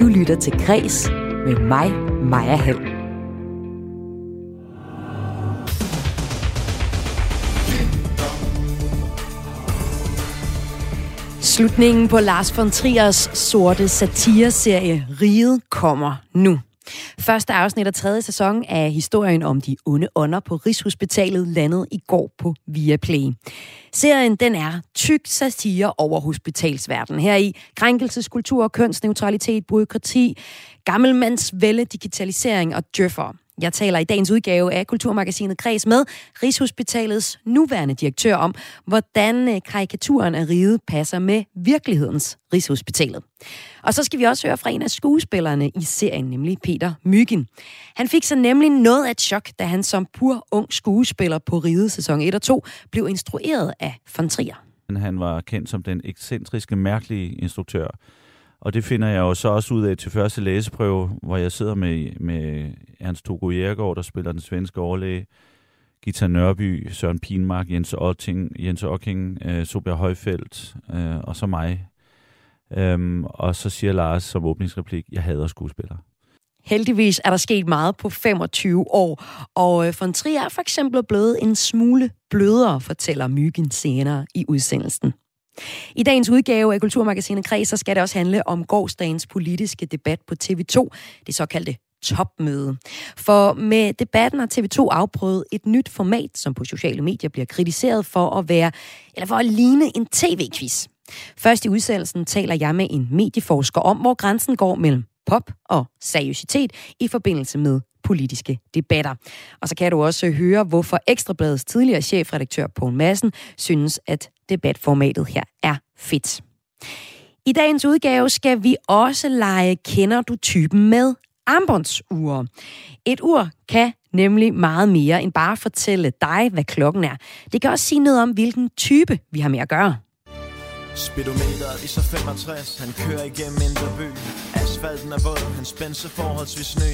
Du lytter til Græs med mig, Maja Hall. Slutningen på Lars von Triers sorte satireserie Riget kommer nu. Første afsnit af tredje sæson af historien om de onde ånder på Rigshospitalet landede i går på Viaplay. Serien den er tyk satire over hospitalsverdenen. Her i krænkelseskultur, kønsneutralitet, byråkrati, gammelmandsvælde, digitalisering og djøffer. Jeg taler i dagens udgave af Kulturmagasinet Kreds med Rigshospitalets nuværende direktør om, hvordan øh, karikaturen af riget passer med virkelighedens Rigshospitalet. Og så skal vi også høre fra en af skuespillerne i serien, nemlig Peter Myggen. Han fik så nemlig noget af et chok, da han som pur ung skuespiller på Riget sæson 1 og 2 blev instrueret af von Trier. Han var kendt som den ekscentriske, mærkelige instruktør, og det finder jeg jo så også ud af til første læseprøve, hvor jeg sidder med, med Ernst Togo Jægergaard, der spiller den svenske overlæge, Gita Nørby, Søren Pinmark, Jens Otting, Jens Ocking, øh, Sobjerg Højfeldt øh, og så mig. Øhm, og så siger Lars som åbningsreplik, jeg hader skuespillere. Heldigvis er der sket meget på 25 år, og øh, von Trier er for eksempel blevet en smule blødere, fortæller Myggen senere i udsendelsen. I dagens udgave af Kulturmagasinet Kreds, så skal det også handle om gårdsdagens politiske debat på TV2, det såkaldte topmøde. For med debatten har TV2 afprøvet et nyt format, som på sociale medier bliver kritiseret for at være, eller for at ligne en tv-quiz. Først i udsendelsen taler jeg med en medieforsker om, hvor grænsen går mellem pop og seriøsitet i forbindelse med politiske debatter. Og så kan du også høre, hvorfor Ekstrabladets tidligere chefredaktør Poul Madsen synes, at debatformatet her er fedt. I dagens udgave skal vi også lege Kender du typen med armbåndsure. Et ur kan nemlig meget mere end bare fortælle dig, hvad klokken er. Det kan også sige noget om, hvilken type vi har med at gøre. Speedometeret viser 65, han kører igennem indre by Asfalten er våd, han spænser forholdsvis ny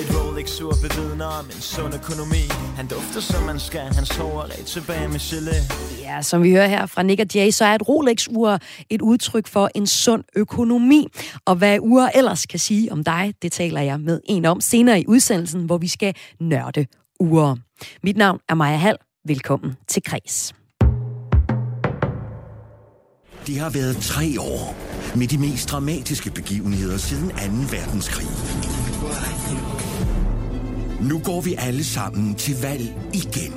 Et Rolex sur bevidner om en sund økonomi Han dufter som man skal, han sover ret tilbage med gelé Ja, som vi hører her fra Nick og Jay, så er et Rolex-ur et udtryk for en sund økonomi. Og hvad ur ellers kan sige om dig, det taler jeg med en om senere i udsendelsen, hvor vi skal nørde ure. Mit navn er Maja Hall. Velkommen til Kres. Det har været tre år med de mest dramatiske begivenheder siden 2. verdenskrig. Nu går vi alle sammen til valg igen.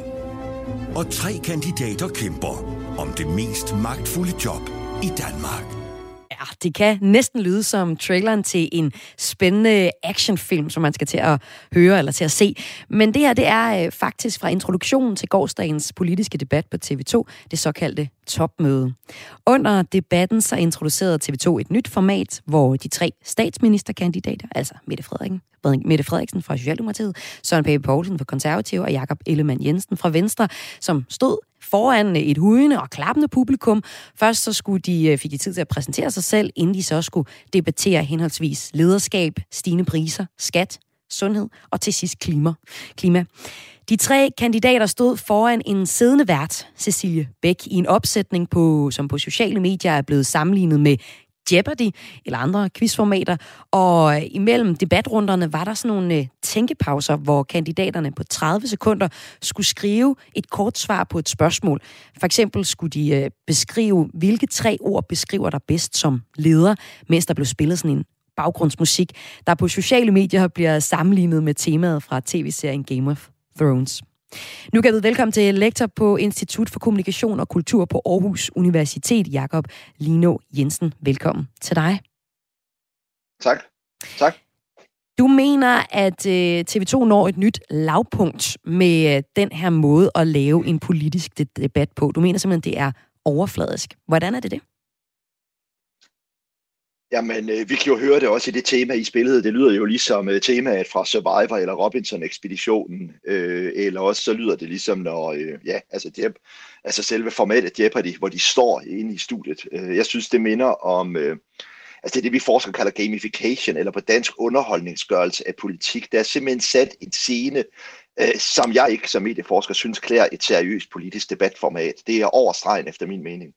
Og tre kandidater kæmper om det mest magtfulde job i Danmark. Ja, det kan næsten lyde som traileren til en spændende actionfilm, som man skal til at høre eller til at se. Men det her, det er øh, faktisk fra introduktionen til gårdsdagens politiske debat på TV2, det såkaldte topmøde. Under debatten så introducerede TV2 et nyt format, hvor de tre statsministerkandidater, altså Mette Frederiksen, Mette Frederiksen fra Socialdemokratiet, Søren Pape Poulsen fra Konservative og Jakob Ellemann Jensen fra Venstre, som stod foran øh, et hujende og klappende publikum. Først så skulle de, øh, fik de tid til at præsentere sig selv, inden de så skulle debattere henholdsvis lederskab, stigende priser, skat, sundhed og til sidst klima. klima. De tre kandidater stod foran en siddende vært, Cecilie Bæk, i en opsætning, på, som på sociale medier er blevet sammenlignet med Jeopardy eller andre quizformater. Og øh, imellem debatrunderne var der sådan nogle øh, tænkepauser, hvor kandidaterne på 30 sekunder skulle skrive et kort svar på et spørgsmål. For eksempel skulle de øh, beskrive, hvilke tre ord beskriver der bedst som leder, mens der blev spillet sådan en baggrundsmusik, der på sociale medier bliver sammenlignet med temaet fra tv-serien Game of Thrones. Nu kan jeg velkommen til lektor på Institut for Kommunikation og Kultur på Aarhus Universitet, Jakob Lino Jensen. Velkommen til dig. Tak. Tak. Du mener, at øh, TV2 når et nyt lavpunkt med øh, den her måde at lave en politisk debat på. Du mener simpelthen, det er overfladisk. Hvordan er det det? Jamen, øh, vi kan jo høre det også i det tema, I spillede. Det lyder jo ligesom øh, temaet fra Survivor eller Robinson-ekspeditionen. Øh, eller også så lyder det ligesom, når, øh, ja, altså, det, altså selve formatet Jeopardy, hvor de står inde i studiet. Øh, jeg synes, det minder om, øh, altså det er det, vi forskere kalder gamification, eller på dansk underholdningsgørelse af politik. Der er simpelthen sat en scene, øh, som jeg ikke som medieforsker synes klæder et seriøst politisk debatformat. Det er overstregen efter min mening.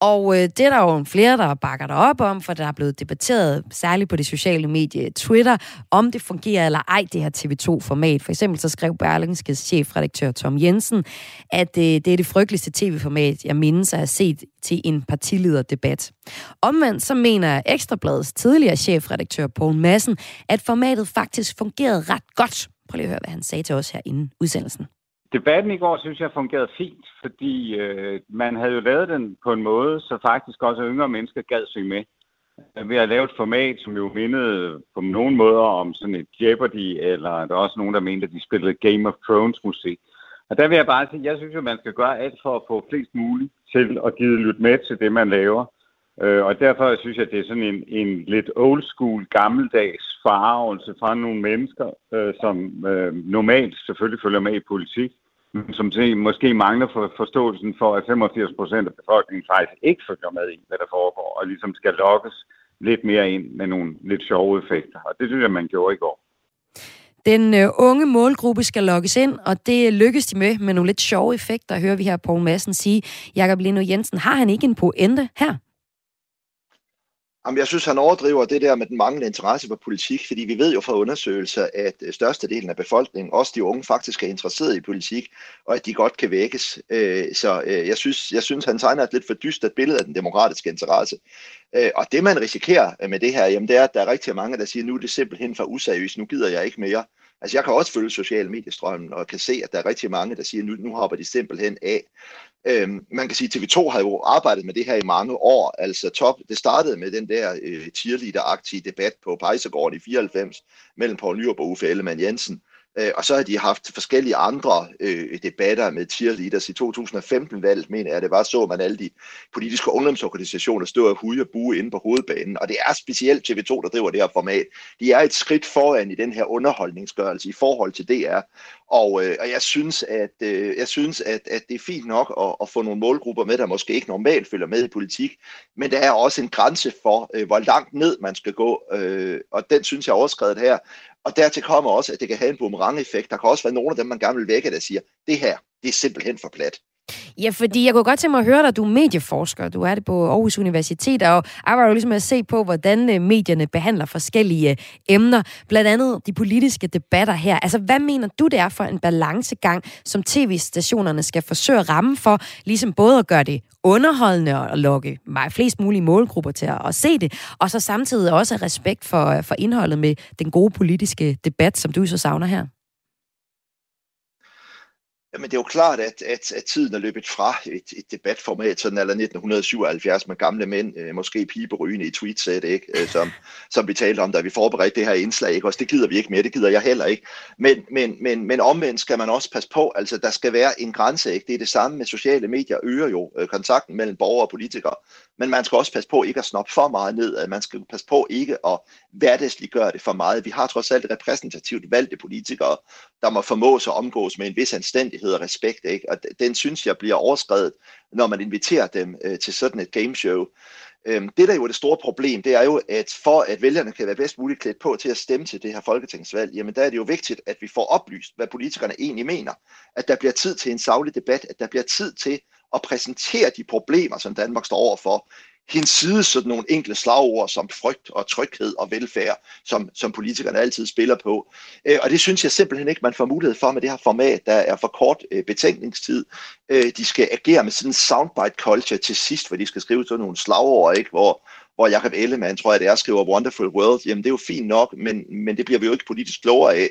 Og øh, det er der jo flere, der bakker dig op om, for der er blevet debatteret, særligt på det sociale medie Twitter, om det fungerer eller ej, det her TV2-format. For eksempel så skrev Berlingskes chefredaktør Tom Jensen, at øh, det er det frygteligste tv-format, jeg mindes at have set til en partilederdebat. Omvendt så mener Ekstrabladets tidligere chefredaktør Poul Madsen, at formatet faktisk fungerede ret godt. Prøv lige at høre, hvad han sagde til os her inden udsendelsen. Debatten i går synes jeg fungerede fint, fordi øh, man havde jo lavet den på en måde, så faktisk også yngre mennesker gad synge med. Ved at lave et format, som jo mindede på nogen måder om sådan et Jeopardy, eller der er også nogen, der mente, at de spillede Game of Thrones musik. Og der vil jeg bare sige, jeg synes jo, man skal gøre alt for at få flest muligt til at give lytte med til det, man laver. Øh, og derfor synes jeg, at det er sådan en, en lidt old school, gammeldags forarvelse fra nogle mennesker, øh, som øh, normalt selvfølgelig følger med i politik, men som måske mangler for forståelsen for, at 85 procent af befolkningen faktisk ikke følger med i, hvad der foregår, og ligesom skal lokkes lidt mere ind med nogle lidt sjove effekter. Og det synes jeg, man gjorde i går. Den øh, unge målgruppe skal lokkes ind, og det lykkes de med med nogle lidt sjove effekter, hører vi her Poul Madsen sige. Jakob Lino Jensen, har han ikke en pointe her? Jamen, jeg synes, han overdriver det der med den manglende interesse for politik, fordi vi ved jo fra undersøgelser, at øh, størstedelen af befolkningen, også de unge, faktisk er interesseret i politik, og at de godt kan vækkes. Øh, så øh, jeg synes, jeg synes han tegner et lidt for dystert billede af den demokratiske interesse. Og det, man risikerer med det her, jamen, det er, at der er rigtig mange, der siger, nu er det simpelthen for useriøst, nu gider jeg ikke mere. Altså jeg kan også følge sociale mediestrømmen og kan se, at der er rigtig mange, der siger, nu, nu hopper de simpelthen af. Øhm, man kan sige, at TV2 har jo arbejdet med det her i mange år. Altså top, det startede med den der øh, cheerleader-agtige debat på Pejsegården i 94 mellem Poul Nyrup og Uffe Ellemann Jensen. Øh, og så har de haft forskellige andre øh, debatter med cheerleaders. I 2015-valget, mener jeg, det var så, man alle de politiske ungdomsorganisationer stå og hude og bue inde på hovedbanen. Og det er specielt TV2, der driver det her format. De er et skridt foran i den her underholdningsgørelse i forhold til DR. Og, øh, og jeg synes, at, øh, jeg synes at, at det er fint nok at, at få nogle målgrupper med, der måske ikke normalt følger med i politik, men der er også en grænse for, øh, hvor langt ned man skal gå, øh, og den synes jeg er overskrevet her. Og dertil kommer også, at det kan have en boomerang-effekt. Der kan også være nogle af dem, man gerne vil vække, der siger, det her, det er simpelthen for plat. Ja, fordi jeg kunne godt tænke mig at høre dig, du er medieforsker, du er det på Aarhus Universitet, og arbejder jo ligesom med at se på, hvordan øh, medierne behandler forskellige øh, emner, blandt andet de politiske debatter her. Altså, hvad mener du, det er for en balancegang, som tv-stationerne skal forsøge at ramme for, ligesom både at gøre det underholdende og lokke flest mulige målgrupper til at, at se det, og så samtidig også respekt for, øh, for indholdet med den gode politiske debat, som du så savner her? Jamen det er jo klart, at, at, at tiden er løbet fra et, et debatformat, sådan eller 1977 med gamle mænd, øh, måske piberygende i tweetsæt, ikke? Øh, som, som vi talte om, da vi forberedte det her indslag. Ikke? Også det gider vi ikke mere, det gider jeg heller ikke. Men, men, men, men omvendt skal man også passe på, altså der skal være en grænse. Ikke? Det er det samme med sociale medier, øger jo øh, kontakten mellem borgere og politikere. Men man skal også passe på ikke at snoppe for meget ned. Man skal passe på ikke at hverdagsliggøre det for meget. Vi har trods alt repræsentativt valgte politikere, der må formås sig at omgås med en vis anstændighed og respekt. Ikke? Og den synes jeg bliver overskrevet, når man inviterer dem øh, til sådan et gameshow. Øhm, det, der jo er det store problem, det er jo, at for at vælgerne kan være bedst muligt klædt på til at stemme til det her folketingsvalg, jamen der er det jo vigtigt, at vi får oplyst, hvad politikerne egentlig mener. At der bliver tid til en savlig debat, at der bliver tid til og præsentere de problemer, som Danmark står overfor, hensides sådan nogle enkle slagord som frygt og tryghed og velfærd, som, som politikerne altid spiller på. Øh, og det synes jeg simpelthen ikke, man får mulighed for med det her format, der er for kort øh, betænkningstid. Øh, de skal agere med sådan en soundbite culture til sidst, hvor de skal skrive sådan nogle slagord, ikke? Hvor, hvor Jacob Ellemann, tror jeg det er, skriver Wonderful World, jamen det er jo fint nok, men, men det bliver vi jo ikke politisk klogere af.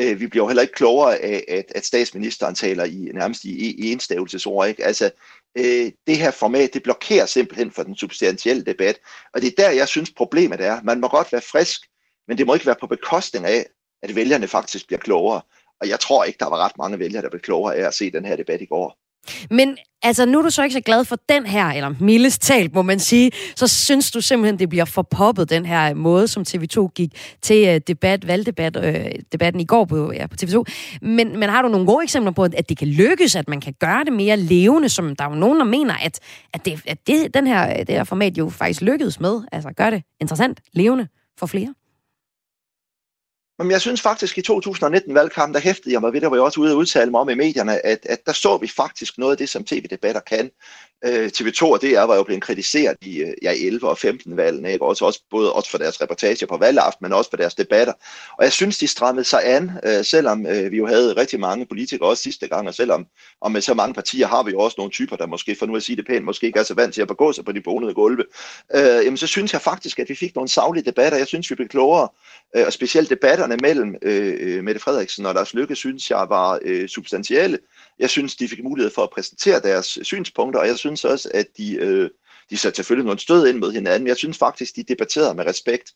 Øh, vi bliver jo heller ikke klogere af, at, at statsministeren taler i nærmest i, i enstavelsesord. Ikke? Altså, øh, det her format, det blokerer simpelthen for den substantielle debat. Og det er der, jeg synes, problemet er. Man må godt være frisk, men det må ikke være på bekostning af, at vælgerne faktisk bliver klogere. Og jeg tror ikke, der var ret mange vælgere, der blev klogere af at se den her debat i går. Men altså, nu er du så ikke så glad for den her, eller mildest talt, må man sige, så synes du simpelthen, det bliver for poppet, den her måde, som TV2 gik til øh, debat, valgdebat, øh, debatten i går på, ja, på TV2. Men, men har du nogle gode eksempler på, at det kan lykkes, at man kan gøre det mere levende, som der er jo nogen, der mener, at, at, det, at det, den her, øh, det her format jo faktisk lykkedes med, altså gør det interessant, levende for flere? Men jeg synes faktisk, i 2019-valgkampen, der hæftede jeg mig ved, der var jeg også ude og udtale mig om i medierne, at, at der så vi faktisk noget af det, som tv-debatter kan. Øh, TV2 og DR var jo blevet kritiseret i øh, ja, 11 og 15 valgene, ikke? Også, også, både også for deres reportager på valgaften, men også for deres debatter. Og jeg synes, de strammede sig an, øh, selvom øh, vi jo havde rigtig mange politikere også sidste gang, og selvom og med så mange partier har vi jo også nogle typer, der måske, for nu at sige det pænt, måske ikke er så vant til at begå sig på de bonede gulve. Øh, jamen så synes jeg faktisk, at vi fik nogle savlige debatter. Jeg synes, vi blev klogere, øh, og specielt debatterne mellem øh, øh Mette Frederiksen og Lars Lykke, synes jeg var øh, substantielle. Jeg synes, de fik mulighed for at præsentere deres synspunkter, og jeg synes synes også, at de, øh, de satte selvfølgelig nogle stød ind mod hinanden. Jeg synes faktisk, de debatterede med respekt.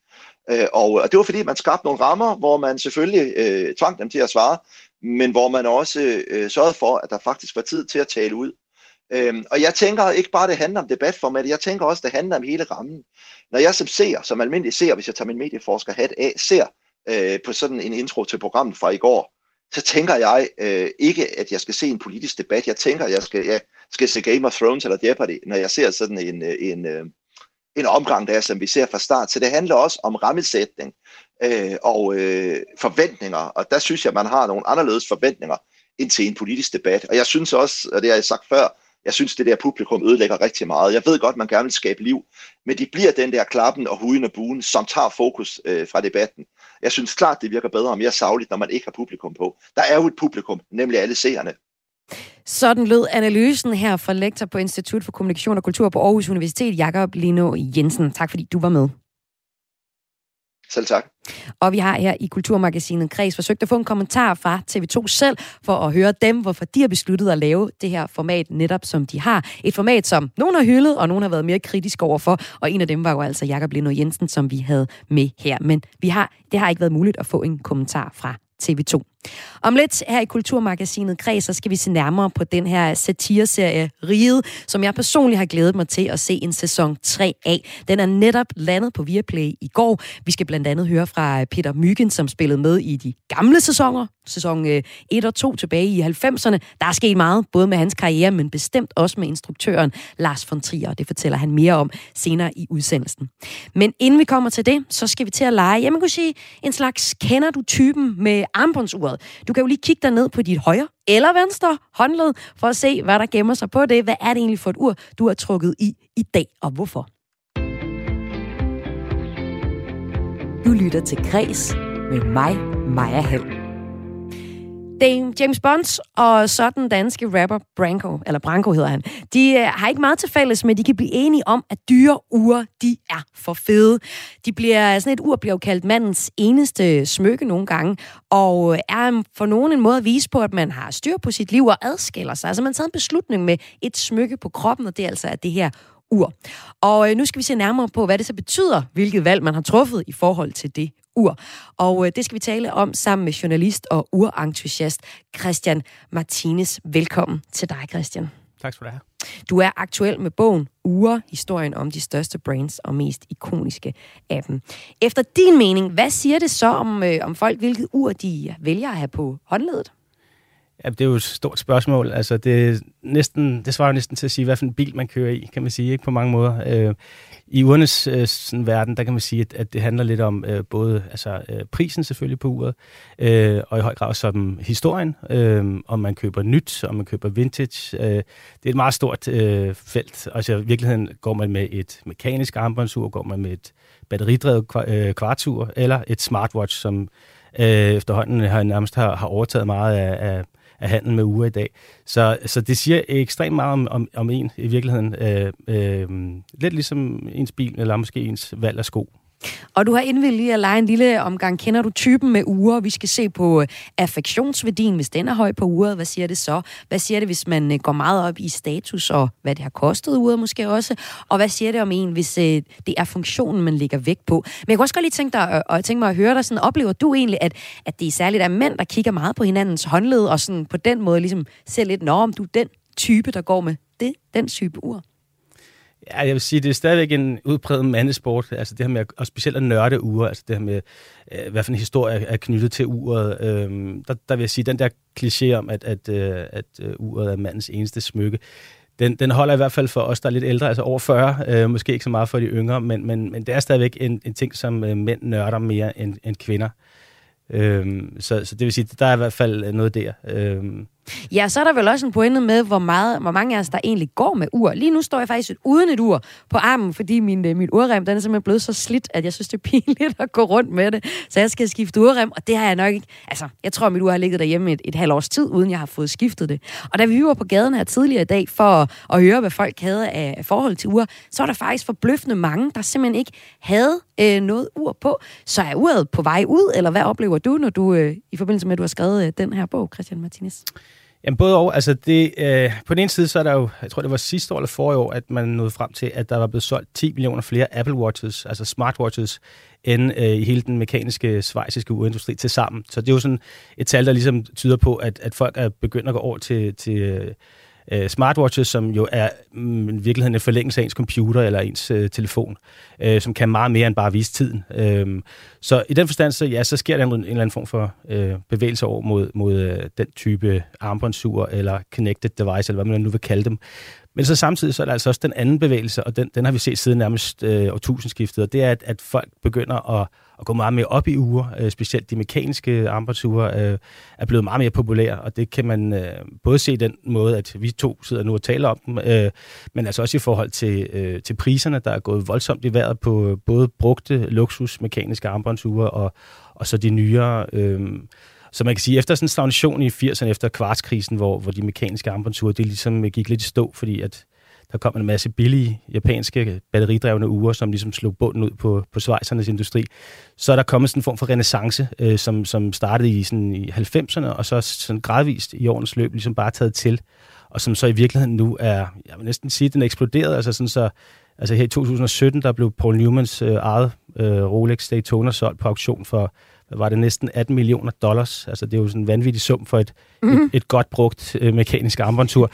Øh, og, og det var fordi, man skabte nogle rammer, hvor man selvfølgelig øh, tvang dem til at svare, men hvor man også øh, sørgede for, at der faktisk var tid til at tale ud. Øhm, og jeg tænker ikke bare, at det handler om debatformat, jeg tænker også, at det handler om hele rammen. Når jeg som ser, som almindelig ser, hvis jeg tager min medieforsker hat af, ser øh, på sådan en intro til programmet fra i går, så tænker jeg øh, ikke, at jeg skal se en politisk debat. Jeg tænker, at jeg skal, jeg skal se Game of Thrones eller Jeopardy, når jeg ser sådan en, øh, en, øh, en omgang der, som vi ser fra start. Så det handler også om rammesætning øh, og øh, forventninger, og der synes jeg, at man har nogle anderledes forventninger ind til en politisk debat. Og jeg synes også, og det har jeg sagt før, jeg synes, det der publikum ødelægger rigtig meget. Jeg ved godt, man gerne vil skabe liv, men de bliver den der klappen og huden og buen, som tager fokus øh, fra debatten. Jeg synes klart, det virker bedre og mere savligt, når man ikke har publikum på. Der er jo et publikum, nemlig alle seerne. Sådan lød analysen her fra lektor på Institut for Kommunikation og Kultur på Aarhus Universitet, Jakob Lino Jensen. Tak fordi du var med. Selv tak. Og vi har her i Kulturmagasinet Kreds forsøgt at få en kommentar fra TV2 selv, for at høre dem, hvorfor de har besluttet at lave det her format netop som de har. Et format, som nogen har hyldet, og nogen har været mere kritisk overfor, og en af dem var jo altså Jakob Lino Jensen, som vi havde med her. Men vi har, det har ikke været muligt at få en kommentar fra TV2. Om lidt her i Kulturmagasinet Kreds, så skal vi se nærmere på den her satireserie Riget, som jeg personligt har glædet mig til at se en sæson 3 af. Den er netop landet på Viaplay i går. Vi skal blandt andet høre fra Peter Myggen, som spillede med i de gamle sæsoner, sæson øh, 1 og 2 tilbage i 90'erne. Der er sket meget, både med hans karriere, men bestemt også med instruktøren Lars von Trier, og det fortæller han mere om senere i udsendelsen. Men inden vi kommer til det, så skal vi til at lege, jamen kunne sige, en slags kender du typen med armbåndsuret. Du kan jo lige kigge dig ned på dit højre eller venstre håndled, for at se, hvad der gemmer sig på det. Hvad er det egentlig for et ur, du har trukket i i dag, og hvorfor? Du lytter til Græs med mig, Maja Hall. Dame James Bonds og så den danske rapper Branko, eller Branko hedder han, de øh, har ikke meget til fælles, men de kan blive enige om, at dyre ure, de er for fede. De bliver, sådan et ur bliver jo kaldt mandens eneste smykke nogle gange, og øh, er for nogen en måde at vise på, at man har styr på sit liv og adskiller sig. Altså man tager en beslutning med et smykke på kroppen, og det er altså at det her ur. Og øh, nu skal vi se nærmere på, hvad det så betyder, hvilket valg man har truffet i forhold til det ur. Og øh, det skal vi tale om sammen med journalist og urentusiast Christian Martinez. Velkommen til dig, Christian. Tak skal du have. Du er aktuel med bogen Ure, historien om de største brands og mest ikoniske af dem. Efter din mening, hvad siger det så om, øh, om folk, hvilket ur de vælger at have på håndledet? Ja, det er jo et stort spørgsmål. Altså, det, næsten, det svarer næsten til at sige, hvad for en bil man kører i, kan man sige, ikke på mange måder. Øh, I urnes øh, sådan, verden, der kan man sige, at, at det handler lidt om øh, både altså, øh, prisen selvfølgelig på uret, øh, og i høj grad også om historien, øh, om man køber nyt, om man køber vintage. Øh, det er et meget stort øh, felt. Altså i virkeligheden går man med et mekanisk armbåndsur, går man med et batteridrevet øh, kvartur, eller et smartwatch, som øh, efterhånden har nærmest har, har overtaget meget af, af af handel med uger i dag. Så, så det siger ekstremt meget om, om, om en i virkeligheden. Øh, øh, lidt ligesom ens bil, eller måske ens valg af sko. Og du har indvildt lige at lege en lille omgang. Kender du typen med uger? Vi skal se på øh, affektionsværdien, hvis den er høj på uret. Hvad siger det så? Hvad siger det, hvis man øh, går meget op i status, og hvad det har kostet uret måske også? Og hvad siger det om en, hvis øh, det er funktionen, man ligger vægt på? Men jeg kunne også godt lige tænke, dig, og tænke mig at høre dig, sådan, oplever du egentlig, at, at det er særligt er mænd, der kigger meget på hinandens håndled, og sådan på den måde ligesom ser lidt, nå, om du er den type, der går med det, den type ur? Ja, jeg vil sige, det er stadigvæk en udpræget mandesport. Altså det her med, og specielt at nørde uger, altså det her med, øh, hvad for en historie er knyttet til uret. Øhm, der, der vil jeg sige, den der kliché om, at, at, øh, at øh, uret er mandens eneste smykke, den, den holder i hvert fald for os, der er lidt ældre, altså over 40, øh, måske ikke så meget for de yngre, men, men, men det er stadigvæk en, en ting, som øh, mænd nørder mere end, end kvinder. Øhm, så, så det vil sige, der er i hvert fald noget der. Øhm, Ja, så er der vel også en pointe med, hvor, meget, hvor mange af os, der egentlig går med ur. Lige nu står jeg faktisk uden et ur på armen, fordi min, øh, min urrem den er simpelthen blevet så slidt, at jeg synes, det er pinligt at gå rundt med det. Så jeg skal skifte urrem, og det har jeg nok ikke... Altså, jeg tror, mit ur har ligget derhjemme et, et halvt års tid, uden jeg har fået skiftet det. Og da vi var på gaden her tidligere i dag for at, at høre, hvad folk havde af forhold til ur, så var der faktisk forbløffende mange, der simpelthen ikke havde øh, noget ur på. Så er uret på vej ud, eller hvad oplever du, når du øh, i forbindelse med, at du har skrevet øh, den her bog, Christian Martinez? Jamen både og. Altså det, øh, på den ene side, så er der jo, jeg tror det var sidste år eller forrige år, at man nåede frem til, at der var blevet solgt 10 millioner flere Apple Watches, altså smartwatches, end øh, i hele den mekaniske svejsiske urindustri til sammen. Så det er jo sådan et tal, der ligesom tyder på, at, at folk er begyndt at gå over til, til øh, øh, smartwatches, som jo er mm, i virkeligheden en forlængelse af ens computer eller ens øh, telefon, øh, som kan meget mere end bare vise tiden. Øh, så i den forstand, så, ja, så sker der en, en eller anden form for øh, bevægelse over mod, mod øh, den type armbåndsur eller connected device, eller hvad man nu vil kalde dem. Men så samtidig så er der altså også den anden bevægelse, og den, den har vi set siden nærmest øh, årtusindskiftet, og det er, at, at folk begynder at at gå meget mere op i uger. Øh, specielt de mekaniske armbåndsure øh, er blevet meget mere populære, og det kan man øh, både se den måde, at vi to sidder nu og taler om dem, øh, men altså også i forhold til, øh, til priserne, der er gået voldsomt i vejret på øh, både brugte luksus mekaniske armbåndsure og, og så de nyere... Øh, så man kan sige, efter sådan en stagnation i 80'erne, efter kvartskrisen, hvor, hvor de mekaniske armbåndsure, det ligesom øh, gik lidt i stå, fordi at der kom en masse billige japanske batteridrevne uger, som ligesom slog bunden ud på, på svejsernes industri. Så er der kommet sådan en form for renaissance, øh, som, som startede i, sådan i 90'erne, og så sådan gradvist i årens løb ligesom bare taget til, og som så i virkeligheden nu er, jeg vil næsten sige, den er eksploderet, altså sådan så, altså her i 2017, der blev Paul Newmans øh, eget øh, Rolex Daytona solgt på auktion for var det næsten 18 millioner dollars. Altså, det er jo sådan en vanvittig sum for et, mm-hmm. et, et godt brugt øh, mekanisk armbåndsur.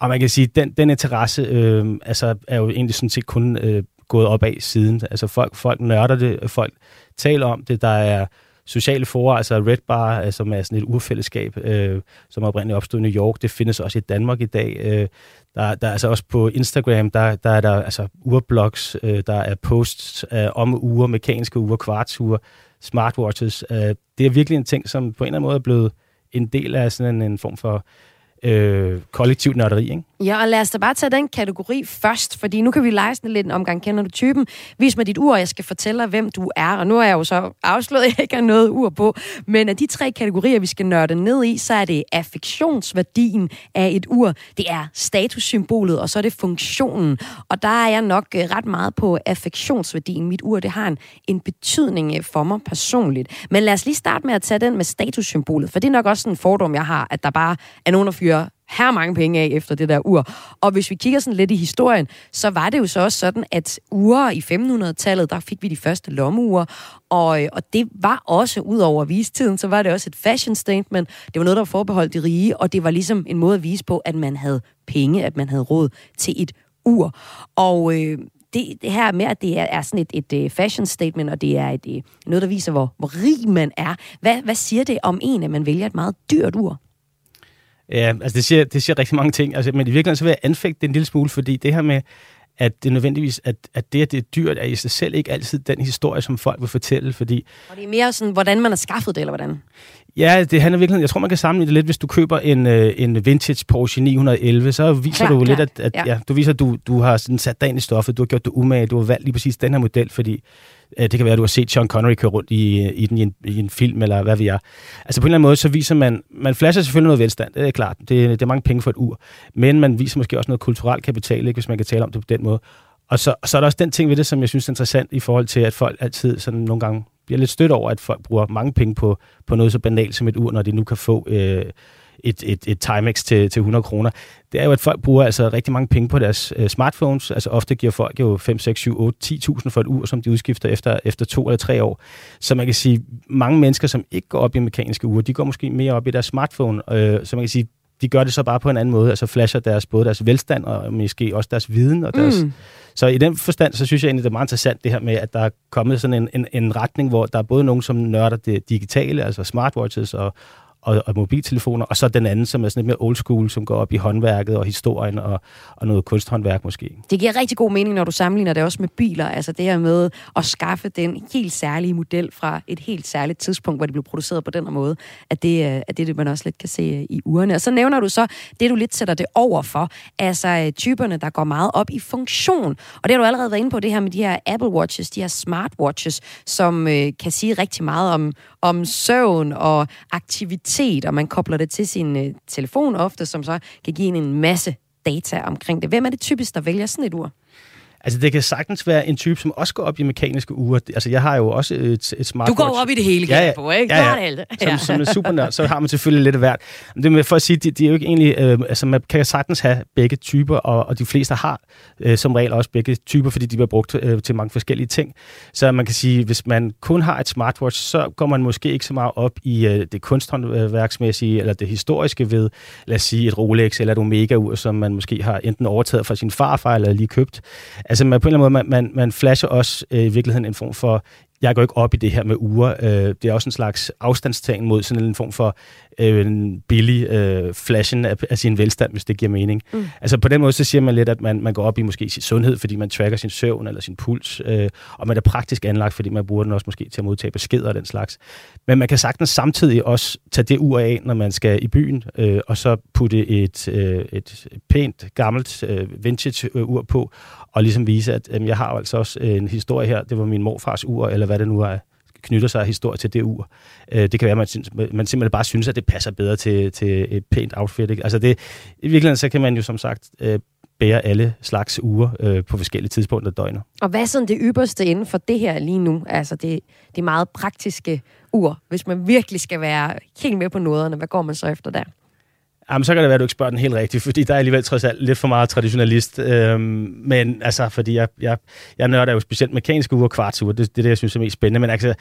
og man kan sige, at den, den interesse øh, altså, er jo egentlig sådan set kun øh, gået op af siden. Altså, folk, folk nørder det, folk taler om det. Der er sociale forer, altså Red Bar, øh, som er sådan et urfællesskab, øh, som oprindeligt opstået i New York. Det findes også i Danmark i dag. Øh, der, der er altså også på Instagram, der, der er der altså urblogs, øh, der er posts øh, om uger, mekaniske uger, kvartsure, smartwatches. Øh, det er virkelig en ting, som på en eller anden måde er blevet en del af sådan en, en form for øh, kollektiv nørderi, ikke? Ja, og lad os da bare tage den kategori først, fordi nu kan vi lege sådan lidt en omgang. Kender du typen? Vis mig dit ur, og jeg skal fortælle dig, hvem du er. Og nu er jeg jo så afslået, at jeg ikke har noget ur på. Men af de tre kategorier, vi skal nørde ned i, så er det affektionsværdien af et ur, det er statussymbolet, og så er det funktionen. Og der er jeg nok øh, ret meget på affektionsværdien. Mit ur, det har en, en betydning øh, for mig personligt. Men lad os lige starte med at tage den med statussymbolet, for det er nok også en fordom, jeg har, at der bare er nogen, der fyrer her mange penge af efter det der ur. Og hvis vi kigger sådan lidt i historien, så var det jo så også sådan, at uger i 1500-tallet, der fik vi de første lommeure, og, øh, og det var også, ud over vistiden, så var det også et fashion statement. Det var noget, der var forbeholdt de rige, og det var ligesom en måde at vise på, at man havde penge, at man havde råd til et ur. Og øh, det, det her med, at det er, er sådan et, et, øh, fashion statement, og det er et, øh, noget, der viser, hvor, hvor rig man er. Hvad, hvad siger det om en, at man vælger et meget dyrt ur? Ja, altså det siger, det siger rigtig mange ting. Altså, men i virkeligheden så vil jeg anfægte det en lille smule, fordi det her med, at det nødvendigvis, at, at det, at det er dyrt, er i sig selv ikke altid den historie, som folk vil fortælle, fordi... Og det er mere sådan, hvordan man har skaffet det, eller hvordan? Ja, det handler virkelig, jeg tror, man kan sammenligne det lidt, hvis du køber en, øh, en vintage Porsche 911, så viser klar, du klar. lidt, at, at ja. Ja, du viser, at du, du har sådan sat dig ind i stoffet, du har gjort det umage, du har valgt lige præcis den her model, fordi Øh, det kan være, at du har set Sean Connery køre rundt i, i, den, i, en, i en film, eller hvad vi er. Altså på en eller anden måde, så viser man, man flasher selvfølgelig noget velstand, det er klart. Det, det er mange penge for et ur. Men man viser måske også noget kulturelt kapital, ikke, hvis man kan tale om det på den måde. Og så, så er der også den ting ved det, som jeg synes er interessant i forhold til, at folk altid sådan nogle gange bliver lidt stødt over, at folk bruger mange penge på, på noget så banalt som et ur, når de nu kan få øh, et, et, et Timex til, til 100 kroner, det er jo, at folk bruger altså rigtig mange penge på deres øh, smartphones. Altså ofte giver folk jo 5, 6, 7, 8, 10.000 for et ur, som de udskifter efter, efter to eller tre år. Så man kan sige, mange mennesker, som ikke går op i mekaniske ure, de går måske mere op i deres smartphone. Øh, så man kan sige, de gør det så bare på en anden måde, altså flasher deres, både deres velstand og måske også deres viden. Og deres, mm. Så i den forstand, så synes jeg egentlig, det er meget interessant det her med, at der er kommet sådan en, en, en retning, hvor der er både nogen, som nørder det digitale, altså smartwatches og, og, og mobiltelefoner, og så den anden, som er sådan lidt mere old school, som går op i håndværket og historien og, og noget kunsthåndværk måske. Det giver rigtig god mening, når du sammenligner det også med biler. Altså det her med at skaffe den helt særlige model fra et helt særligt tidspunkt, hvor det blev produceret på den her måde, at det øh, er det, det, man også lidt kan se øh, i urene. Og så nævner du så det, du lidt sætter det over for. Altså øh, typerne, der går meget op i funktion. Og det har du allerede været inde på, det her med de her Apple Watches, de her smartwatches, som øh, kan sige rigtig meget om, om søvn og aktivitet, og man kobler det til sin øh, telefon ofte, som så kan give en en masse data omkring det. Hvem er det typisk, der vælger sådan et ur? Altså, det kan sagtens være en type, som også går op i mekaniske ure. Altså, jeg har jo også et, et smartwatch. Du går op i det hele, ja, ja. på, ikke? Ja, ja. Det. Som, som en supernørd, så har man selvfølgelig lidt af hvert. Men det med for at sige, de, de er jo ikke egentlig... Øh, altså, man kan sagtens have begge typer, og, og de fleste har øh, som regel også begge typer, fordi de bliver brugt øh, til mange forskellige ting. Så man kan sige, hvis man kun har et smartwatch, så går man måske ikke så meget op i øh, det kunsthåndværksmæssige, eller det historiske ved, lad os sige, et Rolex eller et Omega-ur, som man måske har enten overtaget fra sin farfar, eller lige købt Altså man, på en eller anden måde, man, man, man flasher også øh, i virkeligheden en form for jeg går ikke op i det her med uger. Øh, det er også en slags afstandstagen mod sådan en form for øh, en billig øh, flashen af, af sin velstand, hvis det giver mening. Mm. Altså på den måde, så siger man lidt, at man, man går op i måske sin sundhed, fordi man tracker sin søvn eller sin puls, øh, og man er praktisk anlagt, fordi man bruger den også måske til at modtage beskeder og den slags. Men man kan sagtens samtidig også tage det ur af, når man skal i byen, øh, og så putte et, øh, et pænt, gammelt øh, vintage-ur på, og ligesom vise, at øh, jeg har altså også en historie her, det var min morfars ur, eller hvad det nu er, knytter sig historie til det ur. Øh, det kan være, at man, synes, man simpelthen bare synes, at det passer bedre til, til et pænt outfit. Ikke? Altså det, I virkeligheden så kan man jo som sagt øh, bære alle slags uger øh, på forskellige tidspunkter af døgnet. Og hvad er sådan det ypperste inden for det her lige nu? Altså det, det meget praktiske ur. Hvis man virkelig skal være helt med på noderne, hvad går man så efter der? Jamen, så kan det være, at du ikke spørger den helt rigtigt, fordi der er alligevel trods alt lidt for meget traditionalist. Øhm, men altså, fordi jeg, jeg, jeg nørder jo specielt mekaniske uger og kvartsure. Det, det er det, jeg synes er mest spændende. Men altså,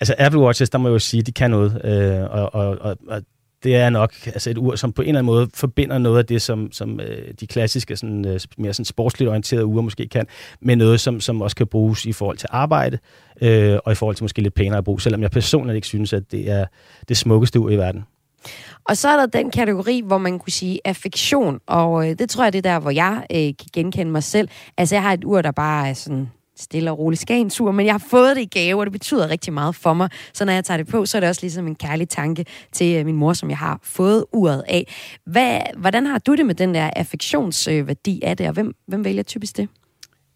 altså Apple Watches, der må jeg jo sige, de kan noget. Øh, og, og, og, og det er nok altså et ur, som på en eller anden måde forbinder noget af det, som, som øh, de klassiske, sådan, øh, mere sådan sportsligt orienterede uger måske kan, med noget, som, som også kan bruges i forhold til arbejde, øh, og i forhold til måske lidt pænere brug, selvom jeg personligt ikke synes, at det er det smukkeste ur i verden. Og så er der den kategori, hvor man kunne sige affektion, og øh, det tror jeg, det er der, hvor jeg øh, kan genkende mig selv. Altså, jeg har et ur, der bare er sådan stille og rolig tur, men jeg har fået det i gave, og det betyder rigtig meget for mig. Så når jeg tager det på, så er det også ligesom en kærlig tanke til øh, min mor, som jeg har fået uret af. Hvad, hvordan har du det med den der affektionsværdi af det, og hvem, hvem vælger typisk det?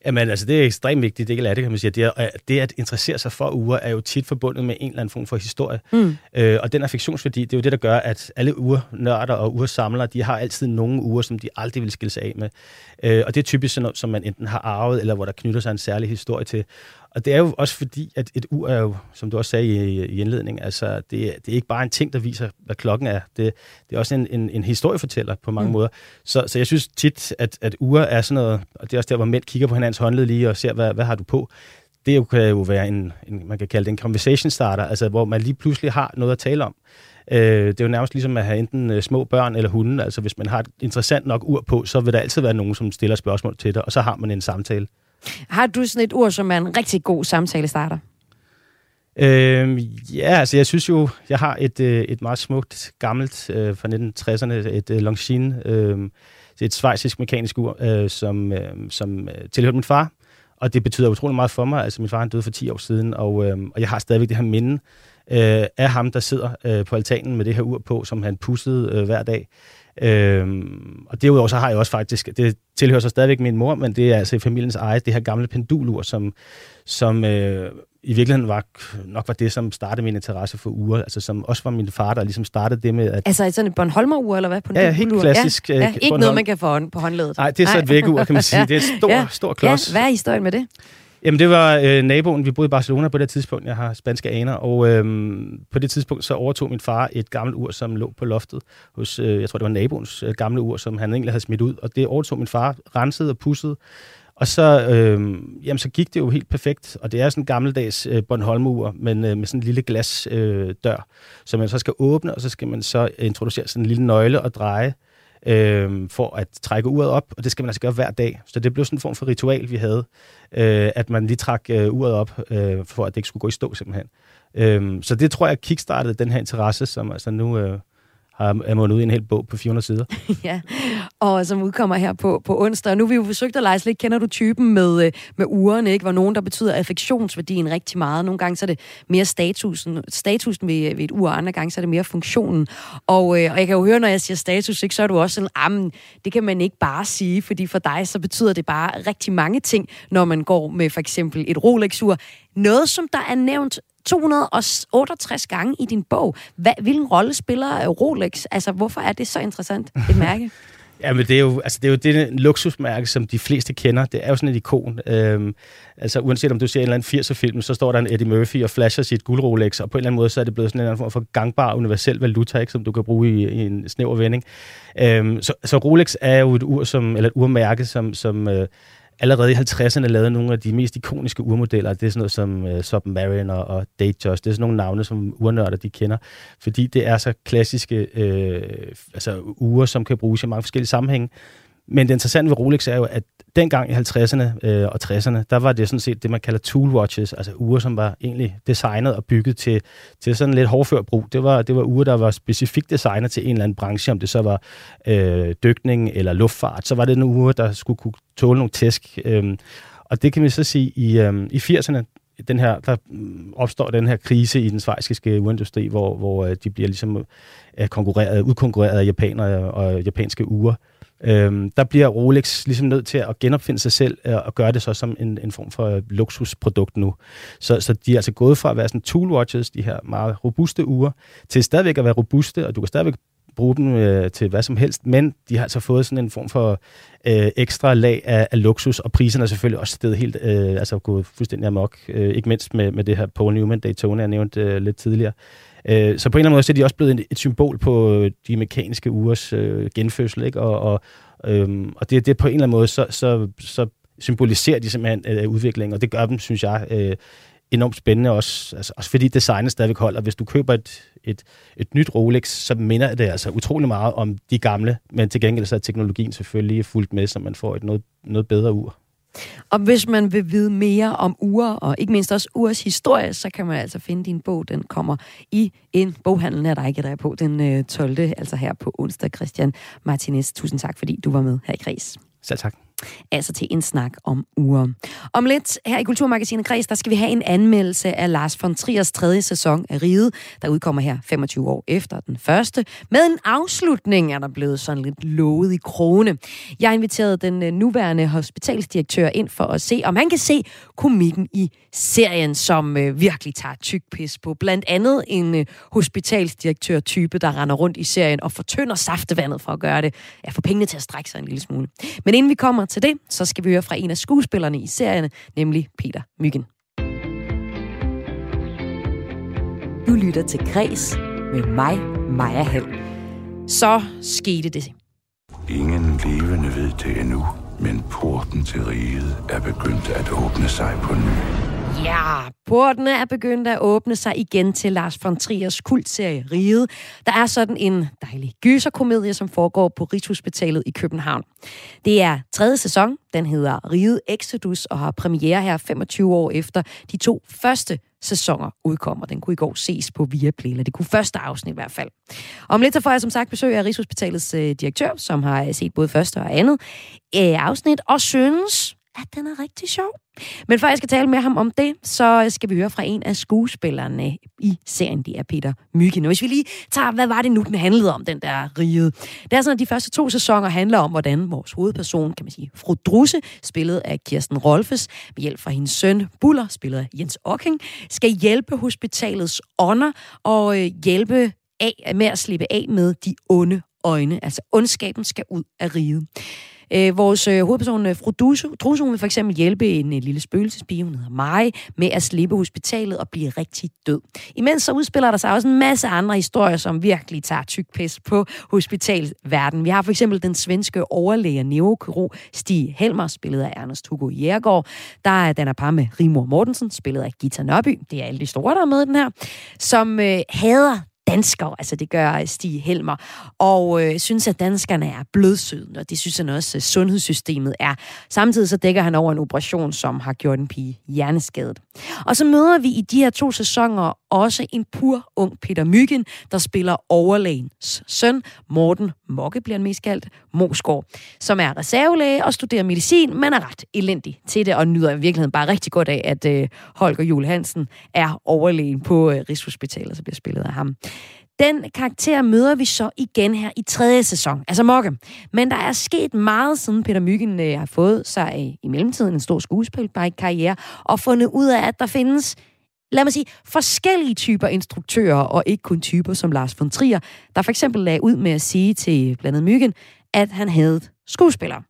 Jamen, altså, det er ekstremt vigtigt del af det, kan man sige. Det, er, det at interessere sig for uger er jo tit forbundet med en eller anden form for historie. Mm. Øh, og den affektionsværdi, det er jo det, der gør, at alle urnørder og ursamlere, de har altid nogle uger, som de aldrig vil skille sig af med. Øh, og det er typisk sådan noget, som man enten har arvet, eller hvor der knytter sig en særlig historie til. Og det er jo også fordi, at et ur er jo, som du også sagde i, i indledningen, altså det, det er ikke bare en ting, der viser, hvad klokken er. Det, det er også en, en, en historiefortæller på mange mm. måder. Så, så jeg synes tit, at, at ure er sådan noget, og det er også der, hvor mænd kigger på hinandens håndled lige og ser, hvad, hvad har du på. Det jo, kan jo være en, en, man kan kalde det en conversation starter, altså hvor man lige pludselig har noget at tale om. Øh, det er jo nærmest ligesom at have enten øh, små børn eller hunde. Altså hvis man har et interessant nok ur på, så vil der altid være nogen, som stiller spørgsmål til dig, og så har man en samtale. Har du sådan et ord, som er en rigtig god samtale starter? Øhm, ja, altså jeg synes jo, jeg har et, øh, et meget smukt, gammelt øh, fra 1960'erne, et øh, Longines, øh, et svejsisk mekanisk ur, øh, som, øhm, øh, som tilhørte min far, og det betyder utrolig meget for mig. Altså min far han døde for 10 år siden, og, øh, og jeg har stadigvæk det her minde øh, af ham, der sidder øh, på altanen med det her ur på, som han pussede øh, hver dag. Øhm, og derudover så har jeg også faktisk, det tilhører så stadigvæk min mor, men det er altså i familiens eget, det her gamle pendulur, som, som øh, i virkeligheden var, nok var det, som startede min interesse for ure, altså som også var min far, der ligesom startede det med at... Altså sådan et Bornholmer-ur, eller hvad? På ja, helt klassisk. Ja, ja, ikke Bornholm. noget, man kan få på håndledet. Nej, det er så et vækkeur, kan man sige. Det er et stor, ja. stor klods. Ja, hvad er historien med det? Jamen, det var øh, naboen. Vi boede i Barcelona på det tidspunkt. Jeg har spanske aner. Og øh, på det tidspunkt så overtog min far et gammelt ur, som lå på loftet hos, øh, jeg tror, det var naboens øh, gamle ur, som han egentlig havde smidt ud. Og det overtog min far, rensede og pussede. Og så, øh, jamen, så gik det jo helt perfekt. Og det er sådan en gammeldags øh, Bornholm-ur, men øh, med sådan en lille glas øh, dør, som man så skal åbne, og så skal man så introducere sådan en lille nøgle og dreje øh, for at trække uret op, og det skal man altså gøre hver dag. Så det blev sådan en form for ritual, vi havde, øh, at man lige trak øh, uret op, øh, for at det ikke skulle gå i stå simpelthen. Øh, så det tror jeg kickstartede den her interesse, som altså nu, øh, har, er mundet ud i en hel bog på 400 sider. ja, og som udkommer her på, på onsdag. Og nu har vi jo forsøgt at lege lidt. Kender du typen med, øh, med ugerne, ikke? hvor nogen, der betyder affektionsværdien rigtig meget. Nogle gange så er det mere statusen, statusen ved, ved et ur, andre gange så er det mere funktionen. Og, øh, og jeg kan jo høre, når jeg siger status, ikke, så er du også sådan, jamen, det kan man ikke bare sige, fordi for dig så betyder det bare rigtig mange ting, når man går med for eksempel et Rolex-ur. Noget, som der er nævnt 268 gange i din bog. Hvad, hvilken rolle spiller Rolex? Altså, hvorfor er det så interessant et mærke? Ja, men det er jo, altså, det er jo det luksusmærke, som de fleste kender. Det er jo sådan et ikon. Øhm, altså, uanset om du ser en eller anden 80'er-film, så står der en Eddie Murphy og flasher sit guld Rolex, og på en eller anden måde, så er det blevet sådan en form for gangbar universel valuta, ikke, som du kan bruge i, i en snæver vending. Øhm, så, så Rolex er jo et ur, som, eller et urmærke, som, som øh, allerede i 50'erne lavede nogle af de mest ikoniske urmodeller. Det er sådan noget som øh, uh, Submarine og, og Datejust. Det er sådan nogle navne, som urnørder de kender, fordi det er så klassiske øh, altså ure, som kan bruges i mange forskellige sammenhænge. Men det interessante ved Rolex er jo, at dengang i 50'erne øh, og 60'erne, der var det sådan set det, man kalder tool watches, altså ure, som var egentlig designet og bygget til, til sådan lidt hårdfør brug. Det var, det var ure, der var specifikt designet til en eller anden branche, om det så var øh, dykning eller luftfart. Så var det en ure, der skulle kunne tåle nogle tæsk. Øh, og det kan vi så sige, i, øh, i 80'erne, den her, der mm, opstår den her krise i den svejsiske urindustri, hvor, hvor øh, de bliver ligesom øh, konkurreret, udkonkurreret af japanere og japanske ure. Øhm, der bliver Rolex ligesom nødt til at genopfinde sig selv øh, og gøre det så som en, en form for øh, luksusprodukt nu. Så, så de er altså gået fra at være sådan tool watches, de her meget robuste ure, til stadigvæk at være robuste, og du kan stadigvæk bruge dem øh, til hvad som helst, men de har altså fået sådan en form for øh, ekstra lag af, af luksus, og priserne er selvfølgelig også stedet helt, øh, altså gået fuldstændig amok, øh, ikke mindst med, med det her Paul Newman Daytona, jeg nævnte øh, lidt tidligere. Øh, så på en eller anden måde så er de også blevet et symbol på øh, de mekaniske ugers øh, genfødsel, ikke? Og, og, øhm, og det, det på en eller anden måde, så, så, så symboliserer de simpelthen øh, øh, udviklingen, og det gør dem, synes jeg, øh, enormt spændende også, altså, også fordi designet stadigvæk holder. Hvis du køber et, et, et nyt Rolex, så minder det altså utrolig meget om de gamle, men til gengæld så er teknologien selvfølgelig fuldt med, så man får et noget, noget bedre ur. Og hvis man vil vide mere om uger, og ikke mindst også ugers historie, så kan man altså finde din bog. Den kommer i en boghandel, her der ikke er på den øh, 12. Altså her på onsdag. Christian Martinez, tusind tak, fordi du var med her i Kreds. Selv tak altså til en snak om uger. Om lidt her i Kulturmagasinet Kreds, der skal vi have en anmeldelse af Lars von Triers tredje sæson af Ride, der udkommer her 25 år efter den første. Med en afslutning er der blevet sådan lidt lovet i krone. Jeg inviterede den øh, nuværende hospitalsdirektør ind for at se, om han kan se komikken i serien, som øh, virkelig tager tyk pis på. Blandt andet en øh, hospitalsdirektør-type, der render rundt i serien og fortynder saftevandet for at gøre det. Ja, få pengene til at strække sig en lille smule. Men inden vi kommer til det, så skal vi høre fra en af skuespillerne i serien, nemlig Peter Myggen. Du lytter til Græs med mig, Maja Hall. Så skete det. Ingen levende ved det endnu, men porten til riget er begyndt at åbne sig på ny. Ja, portene er begyndt at åbne sig igen til Lars von Triers kultserie Riget. Der er sådan en dejlig gyserkomedie, som foregår på Rigshospitalet i København. Det er tredje sæson. Den hedder Riget Exodus og har premiere her 25 år efter de to første sæsoner udkommer. Den kunne i går ses på Viaplay, eller det kunne første afsnit i hvert fald. Om lidt så får jeg som sagt besøg af Rigshospitalets øh, direktør, som har øh, set både første og andet øh, afsnit, og synes, at den er rigtig sjov. Men før jeg skal tale med ham om det, så skal vi høre fra en af skuespillerne i serien, det er Peter Myggen. Og hvis vi lige tager, hvad var det nu, den handlede om, den der rige? Det er sådan, at de første to sæsoner handler om, hvordan vores hovedperson, kan man sige, fru Drusse, spillet af Kirsten Rolfes, med hjælp fra hendes søn Buller, spillet af Jens Ocking, skal hjælpe hospitalets ånder og øh, hjælpe af med at slippe af med de onde øjne. Altså ondskaben skal ud af riget. Øh, vores øh, hovedperson, øh, fru Drusu, vil for eksempel hjælpe en, øh, lille spøgelsespige, hun hedder Mai, med at slippe hospitalet og blive rigtig død. Imens så udspiller der sig også en masse andre historier, som virkelig tager tyk pis på hospitalverden. Vi har for eksempel den svenske overlæge neurokirurg Stig Helmer, spillet af Ernest Hugo Jægergaard. Der er den er par med Rimor Mortensen, spillet af Gita Nørby. Det er alle de store, der er med den her. Som øh, hader dansker, altså det gør øh, Stig Helmer, og øh, synes, at danskerne er blødsødende, og det synes han også, at sundhedssystemet er. Samtidig så dækker han over en operation, som har gjort en pige hjerneskadet. Og så møder vi i de her to sæsoner også en pur ung Peter Myggen, der spiller overlægens søn, Morten Mokke bliver han mest kaldt, Mosgaard, som er reservelæge og studerer medicin, men er ret elendig til det, og nyder i virkeligheden bare rigtig godt af, at øh, Holger Jule Hansen er overlægen på øh, Rigshospitalet, så bliver spillet af ham. Den karakter møder vi så igen her i tredje sæson, altså Mokke. Men der er sket meget, siden Peter Myggen øh, har fået sig øh, i mellemtiden en stor skuespilkarriere, og fundet ud af, at der findes lad mig sige, forskellige typer instruktører, og ikke kun typer som Lars von Trier, der for eksempel lagde ud med at sige til blandt andet Myggen, at han havde skuespillere.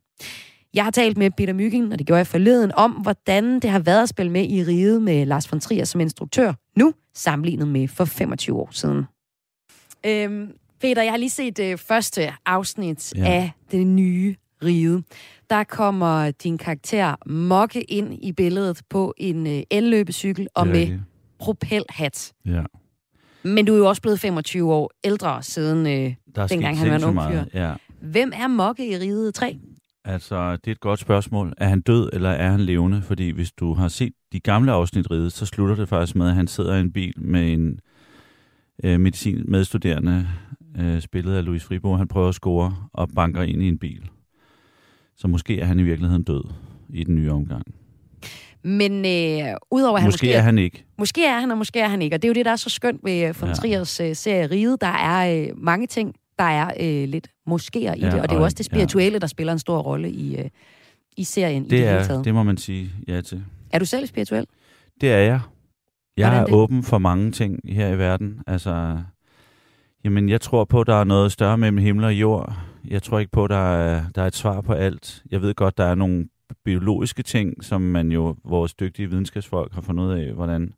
Jeg har talt med Peter Myggen, og det gjorde jeg forleden, om hvordan det har været at spille med i riget med Lars von Trier som instruktør, nu sammenlignet med for 25 år siden. Øhm, Peter, jeg har lige set det øh, første afsnit ja. af det nye ride. Der kommer din karakter Mokke ind i billedet på en øh, elløbecykel og med propelhat. Ja. Men du er jo også blevet 25 år ældre siden øh, dengang han var en ung fyr. Ja. Hvem er Mokke i riget 3? Altså, det er et godt spørgsmål. Er han død, eller er han levende? Fordi hvis du har set de gamle afsnit ridet, så slutter det faktisk med, at han sidder i en bil med en øh, medicin medstuderende, øh, spillet af Louis Fribourg. Han prøver at score og banker ind i en bil. Så måske er han i virkeligheden død i den nye omgang. Men øh, udover at han måske, måske er han ikke. Måske er han, og måske er han ikke. Og det er jo det, der er så skønt ved von ja. Triers øh, serie Riget. Der er øh, mange ting, der er øh, lidt moskéer i ja, det. Og det er jo også det spirituelle, ja. der spiller en stor rolle i, øh, i serien. Det, i det, er, hele taget. det må man sige ja til. Er du selv spirituel? Det er jeg. Jeg er, er åben for mange ting her i verden. Altså, jamen, jeg tror på, at der er noget større mellem himmel og jord. Jeg tror ikke på, at der er, der er et svar på alt. Jeg ved godt, der er nogle biologiske ting, som man jo, vores dygtige videnskabsfolk har fundet ud af, hvordan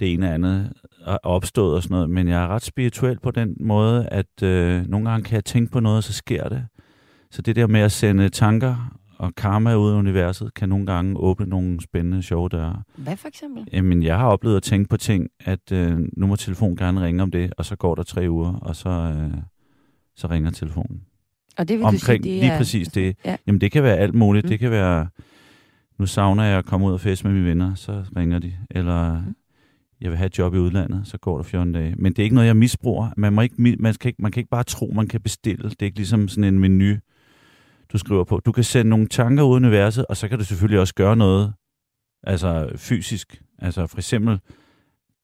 det ene og andet er opstået og sådan noget. Men jeg er ret spirituel på den måde, at øh, nogle gange kan jeg tænke på noget, og så sker det. Så det der med at sende tanker og karma ud i universet kan nogle gange åbne nogle spændende, sjove døre. Hvad for eksempel? Jamen, jeg har oplevet at tænke på ting, at øh, nu må telefonen gerne ringe om det, og så går der tre uger, og så, øh, så ringer telefonen. Og det vil Omkring, du sige, det lige er... præcis det. Ja. Jamen, det kan være alt muligt. Mm. Det kan være, nu savner jeg at komme ud og fest med mine venner, så ringer de. Eller Mm. jeg vil have et job i udlandet, så går der 14 dage. Men det er ikke noget, jeg misbruger. Man, må ikke, man, kan ikke, man kan ikke bare tro, man kan bestille. Det er ikke ligesom sådan en menu, du skriver på. Du kan sende nogle tanker ud i universet, og så kan du selvfølgelig også gøre noget altså fysisk. Altså for eksempel,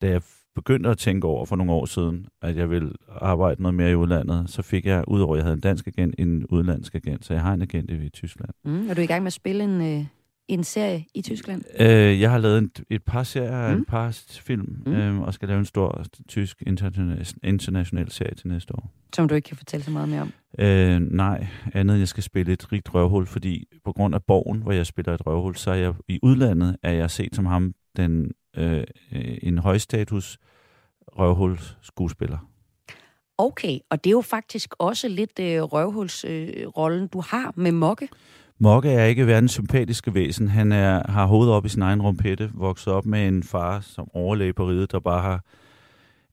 da jeg begyndte at tænke over for nogle år siden, at jeg ville arbejde noget mere i udlandet, så fik jeg, udover at jeg havde en dansk agent, en udenlandsk agent. Så jeg har en agent i Tyskland. Mm, er du i gang med at spille en, øh, en serie i Tyskland? Øh, jeg har lavet en, et par serier, Mm. en par film, Mm. mm. øh, og skal lave en stor tysk international, international serie til næste år. Som du ikke kan fortælle så meget mere om. Øh, nej, andet end jeg skal spille et rigt røvhul, fordi på grund af borgen, hvor jeg spiller et røvhul, så er jeg i udlandet, er jeg set som ham den øh, øh, en højstatus røvhul skuespiller. Okay, og det er jo faktisk også lidt øh, røvhulsrollen, øh, rollen, du har med Mokke. Mokke er ikke verdens sympatiske væsen. Han er, har hovedet op i sin egen rumpette, vokset op med en far som overlæge på riget, der bare har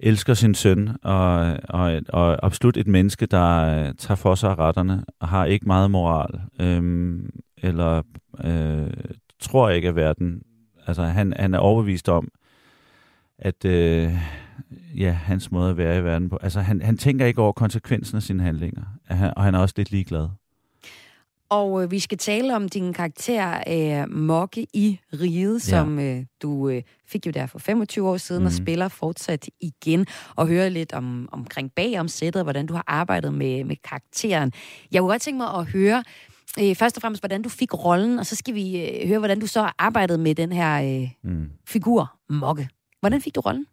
elsker sin søn, og, og, og absolut et menneske, der øh, tager for sig af retterne, og har ikke meget moral, øhm, eller øh, tror ikke, at verden... Altså, han, han er overbevist om, at øh, ja, hans måde at være i verden på... Altså, han, han tænker ikke over konsekvensen af sine handlinger, han, og han er også lidt ligeglad. Og øh, vi skal tale om din karakter øh, Mokke i Riget, som øh, du øh, fik jo der for 25 år siden, mm. og Mhm. spiller fortsat igen, og høre lidt om, omkring bag om sættet, hvordan du har arbejdet med, med karakteren. Jeg kunne godt tænke mig at høre, øh, først og fremmest, hvordan du fik rollen, og så skal vi øh, høre, hvordan du så har arbejdet med den her øh, Mm. figur, Mokke. Hvordan fik du rollen?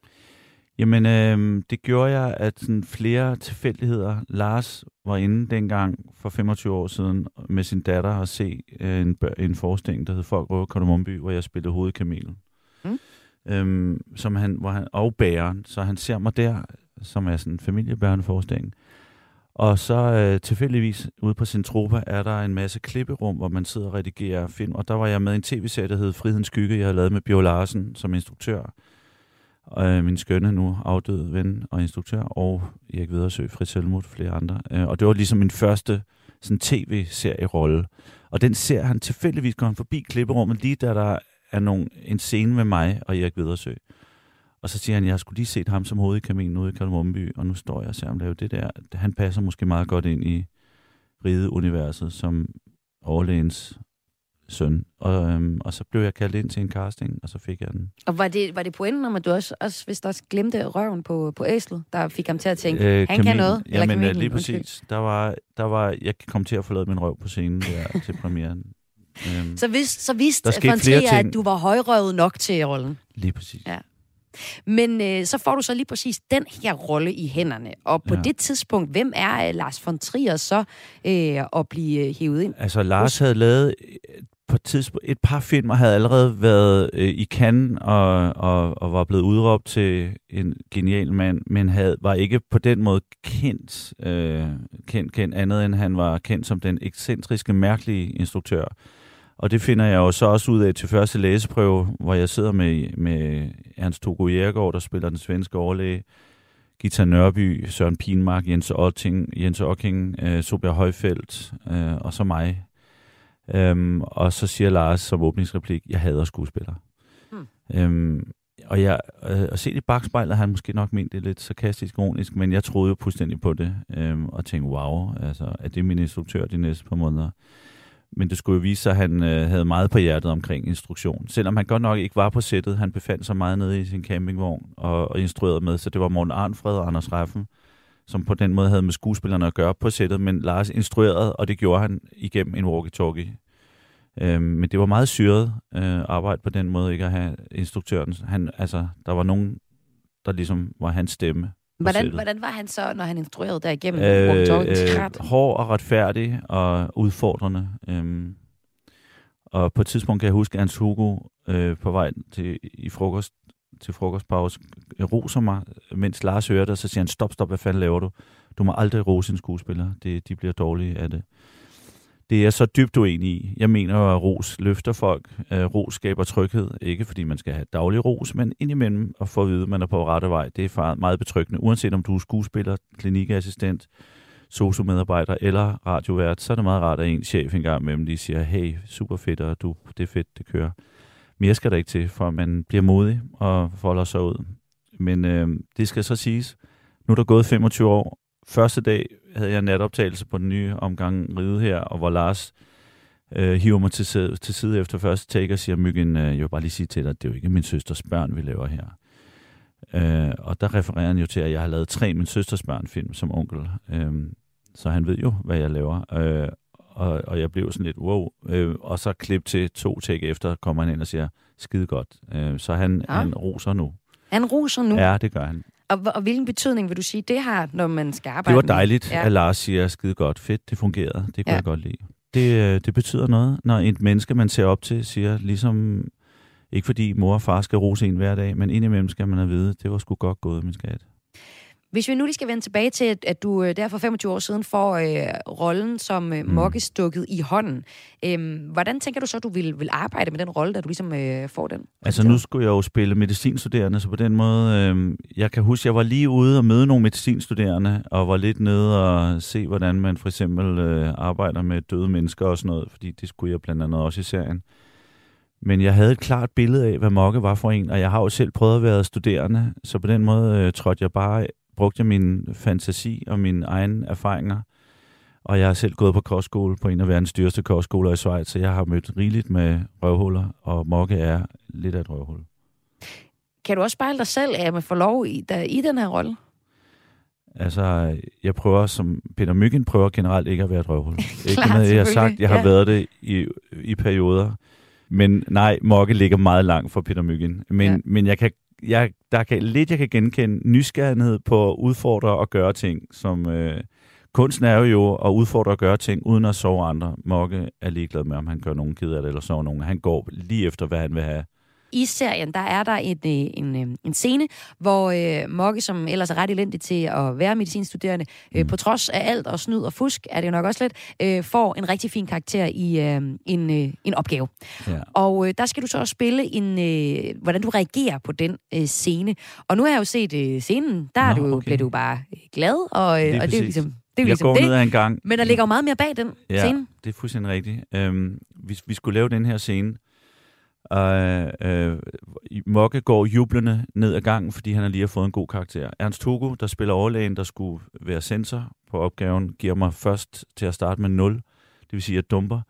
Jamen, øh, det gjorde jeg, at sådan flere tilfældigheder. Lars var inde dengang for 25 år siden med sin datter og se øh, en, en forestilling, der hed Folk Røver Kardemomby, hvor jeg spillede hovedkamelen. Mm. Øhm, som han, hvor han, og bæren, så han ser mig der, som er sådan en familiebærende forestilling. Og så øh, tilfældigvis ude på Centropa er der en masse klipperum, hvor man sidder og redigerer film. Og der var jeg med i en tv-serie, der hed Frihedens Skygge, jeg havde lavet med Bjørn Larsen som instruktør øh, min skønne nu afdøde ven og instruktør, og Erik Vedersø, Fritz Helmut og flere andre. Øh, og det var ligesom min første sådan tv-serierolle. Og den ser han tilfældigvis, går han forbi klipperummet, lige da der er nogle, en scene med mig og Erik Vedersø. Og så siger han, jeg skulle lige set ham som hoved i ude i Kalmumby, og nu står jeg og ser ham lave det der. Han passer måske meget godt ind i ride-universet som overlægens søn. Og, øhm, og så blev jeg kaldt ind til en casting, og så fik jeg den. Og var det, var det pointen om, at du også, også hvis også glemte røven på, på æslet, der fik ham til at tænke, øh, han kamin, kan noget? Ja, men kaminen, lige præcis. Der var, der var, jeg kom til at forlade min røv på scenen der til premieren. Øhm, så, vis, så vidste von Trier, at du var højrøvet nok til rollen? Lige præcis. Ja. Men øh, så får du så lige præcis den her rolle i hænderne. Og på ja. det tidspunkt, hvem er øh, Lars von Trier så øh, at blive øh, hævet ind? Altså, Lars havde lavet på et, tidspunkt, et par filmer, havde allerede været øh, i Cannes og, og, og var blevet udråbt til en genial mand, men havde, var ikke på den måde kendt, øh, kendt, kendt andet, end han var kendt som den ekscentriske, mærkelige instruktør. Og det finder jeg jo så også ud af til første læseprøve, hvor jeg sidder med, med Ernst Togo Jærgaard, der spiller den svenske overlæge, Gita Nørby, Søren Pinmark, Jens Otting, Jens Ocking, øh, Sobia Højfeldt øh, og så mig. Øhm, og så siger Lars som åbningsreplik, jeg hader skuespillere. Hmm. Øhm, og jeg, øh, at se det i bagspejlet, han måske nok ment det lidt sarkastisk ironisk, men jeg troede jo fuldstændig på det, øhm, og tænkte, wow, altså, er det min instruktør de næste par måneder? Men det skulle jo vise sig, at han øh, havde meget på hjertet omkring instruktion. Selvom han godt nok ikke var på sættet. Han befandt sig meget nede i sin campingvogn og, og instruerede med. Så det var Morten Arnfred og Anders Reffen, som på den måde havde med skuespillerne at gøre på sættet. Men Lars instruerede, og det gjorde han igennem en walkie-talkie. Øhm, men det var meget syret øh, arbejde på den måde, ikke at have instruktøren. Han, altså, der var nogen, der ligesom var hans stemme. Hvordan, hvordan var han så, når han instruerede der igennem øh, øh, Hård og retfærdig og udfordrende. Øhm, og på et tidspunkt kan jeg huske, at Hans Hugo øh, på vej til, i frokost, til frokostpause roser mig, mens Lars hører det, og så siger han, stop, stop, hvad fanden laver du? Du må aldrig rose en skuespiller. Det, de bliver dårlige af det. Det er jeg så dybt uenig i. Jeg mener at ros løfter folk. Øh, ros skaber tryghed. Ikke fordi man skal have daglig ros, men indimellem at få at vide, at man er på rette vej. Det er meget betryggende. Uanset om du er skuespiller, klinikassistent, sociomedarbejder eller radiovært, så er det meget rart, at en chef engang imellem lige siger, hey, super fedt, og du, det er fedt, det kører. Mere skal der ikke til, for man bliver modig og folder sig ud. Men øh, det skal så siges, nu er der gået 25 år. Første dag havde jeg natoptagelse på den nye omgang ride her, og hvor Lars øh, hiver mig til side, til side efter første take og siger, Myggen, øh, jeg vil bare lige sige til dig, det er jo ikke min søsters børn, vi laver her. Øh, og der refererer han jo til, at jeg har lavet tre min søsters børn film som onkel. Øh, så han ved jo, hvad jeg laver. Øh, og, og jeg blev sådan lidt, wow. Øh, og så klip til to take efter, kommer han ind og siger, skide godt. Øh, så han, ja. han roser nu. Han roser nu? Ja, det gør han. Og, og hvilken betydning vil du sige, det har, når man skal arbejde Det var dejligt, ja. at Lars siger, skide godt, fedt, det fungerede. Det kunne ja. jeg godt lide. Det, øh, det betyder noget, når et menneske, man ser op til, siger, ligesom, ikke fordi mor og far skal rose en hver dag, men indimellem skal man have vide, det var sgu godt gået, min skat. Hvis vi nu lige skal vende tilbage til, at du øh, der for 25 år siden får øh, rollen som øh, mm. Mokke stukket i hånden. Øhm, hvordan tænker du så, at du vil, vil arbejde med den rolle, da du ligesom øh, får den? Altså nu skulle jeg jo spille medicinstuderende, så på den måde, øh, jeg kan huske, jeg var lige ude og møde nogle medicinstuderende, og var lidt nede og se, hvordan man for eksempel øh, arbejder med døde mennesker og sådan noget, fordi det skulle jeg blandt andet også i serien. Men jeg havde et klart billede af, hvad Mokke var for en, og jeg har jo selv prøvet at være studerende, så på den måde øh, trådte jeg bare brugte jeg min fantasi og mine egne erfaringer. Og jeg har selv gået på kostskole på en af verdens dyreste kostskoler i Schweiz, så jeg har mødt rigeligt med røvhuller, og Mokke er lidt af et røvhul. Kan du også spejle dig selv at man får lov i, der, i den her rolle? Altså, jeg prøver, som Peter Myggen prøver generelt ikke at være et røvhul. ikke noget, jeg har sagt, jeg har ja. været det i, i perioder. Men nej, Mokke ligger meget langt for Peter Myggen. Men, ja. men jeg kan jeg, der kan lidt, jeg kan genkende nysgerrighed på at udfordre og gøre ting, som øh, kunsten er jo at udfordre og gøre ting, uden at sove andre. Mokke er ligeglad med, om han gør nogen ked af det, eller sover nogen. Han går lige efter, hvad han vil have i serien, der er der øh, en, øh, en scene, hvor øh, Mokke, som ellers er ret elendig til at være medicinstuderende, øh, på trods af alt og snyd og fusk, er det jo nok også lidt, øh, får en rigtig fin karakter i øh, en, øh, en opgave. Ja. Og øh, der skal du så også spille en, øh, hvordan du reagerer på den øh, scene. Og nu har jeg jo set øh, scenen, der Nå, er du, okay. bliver du bare øh, glad, og, øh, og det er jo ligesom det. Er jo Jeg ligesom går det. ned ad en gang. Men der ligger jo meget mere bag den Ja, scene. det er fuldstændig rigtigt. Øhm, vi, vi skulle lave den her scene, og øh, Mokke går jublende ned ad gangen, fordi han har lige har fået en god karakter. Ernst Hugo, der spiller overlægen, der skulle være sensor på opgaven, giver mig først til at starte med 0, det vil sige, at jeg dumper.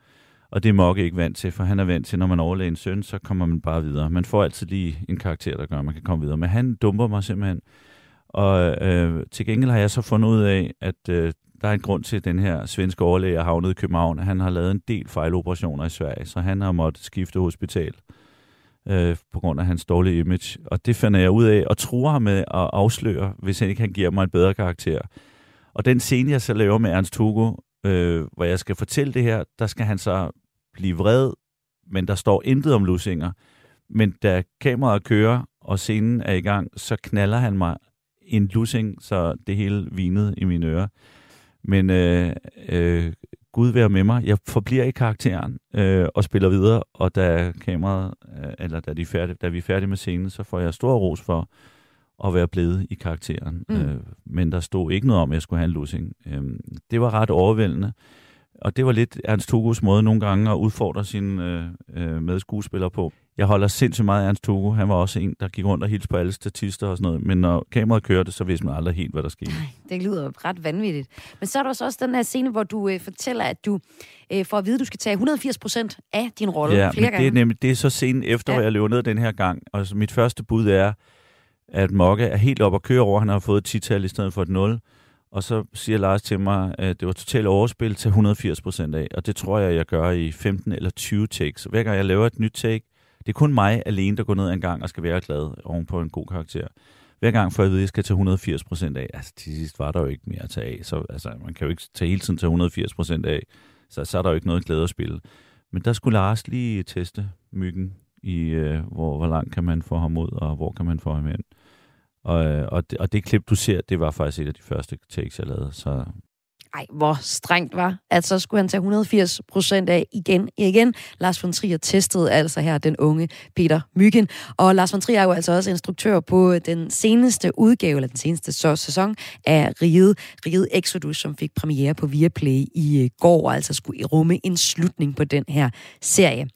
Og det er Mokke ikke vant til, for han er vant til, når man overlæger en søn, så kommer man bare videre. Man får altid lige en karakter, der gør, at man kan komme videre. Men han dumper mig simpelthen. Og øh, til gengæld har jeg så fundet ud af, at øh, der er en grund til, at den her svenske overlæge er havnet i København. Han har lavet en del fejloperationer i Sverige, så han har måttet skifte hospital øh, på grund af hans dårlige image. Og det finder jeg ud af, og truer ham med at afsløre, hvis han ikke han giver mig en bedre karakter. Og den scene, jeg så laver med Ernst Hugo, øh, hvor jeg skal fortælle det her, der skal han så blive vred, men der står intet om lusinger. Men da kameraet kører, og scenen er i gang, så knaller han mig en lussing, så det hele vinede i mine ører. Men øh, øh, Gud være med mig. Jeg forbliver i karakteren øh, og spiller videre, og da kameraet, øh, eller da, de er færdige, da vi er færdige med scenen, så får jeg stor ros for at være blevet i karakteren. Mm. Øh, men der stod ikke noget om, at jeg skulle have en lussing. Øh, det var ret overvældende. Og det var lidt Ernst Hugos måde nogle gange at udfordre sine øh, øh, medskuespillere på. Jeg holder sindssygt meget af Ernst Hugo. Han var også en, der gik rundt og hilste på alle statister og sådan noget. Men når kameraet kørte, så vidste man aldrig helt, hvad der skete. Det lyder ret vanvittigt. Men så er der også den her scene, hvor du øh, fortæller, at du øh, får at vide, at du skal tage 180 procent af din rolle Ja, flere gange. det er nemlig det er så scenen efter, Ja. hvor jeg løber ned den her gang. Og så mit første bud er, at Mokke er helt op at køre over. Han har fået et 10-tal i stedet for et 0. Og så siger Lars til mig, at det var totalt overspil til 180 procent af. Og det tror jeg, jeg gør i 15 eller 20 takes. Hver gang jeg laver et nyt take, det er kun mig alene, der går ned en gang og skal være glad oven på en god karakter. Hver gang får jeg at vide, at jeg skal tage 180 procent af. Altså, til sidst var der jo ikke mere at tage af. Så altså, man kan jo ikke tage hele tiden til 180 procent af. Så, så er der jo ikke noget glæde at spille. Men der skulle Lars lige teste myggen i, øh, hvor, hvor langt kan man få ham ud, og hvor kan man få ham ind. Og, øh, og, det, og det klip, du ser, det var faktisk et af de første takes, jeg lavede. Så ej, hvor strengt var, at så skulle han tage 180 procent af igen igen. Lars von Trier testede altså her den unge Peter Myggen. Og Lars von Trier er jo altså også instruktør på øh, den seneste udgave, eller den seneste så, sæson af Riget, Riget Exodus, som fik premiere på Viaplay i øh, går, og altså skulle rumme en slutning på den her serie.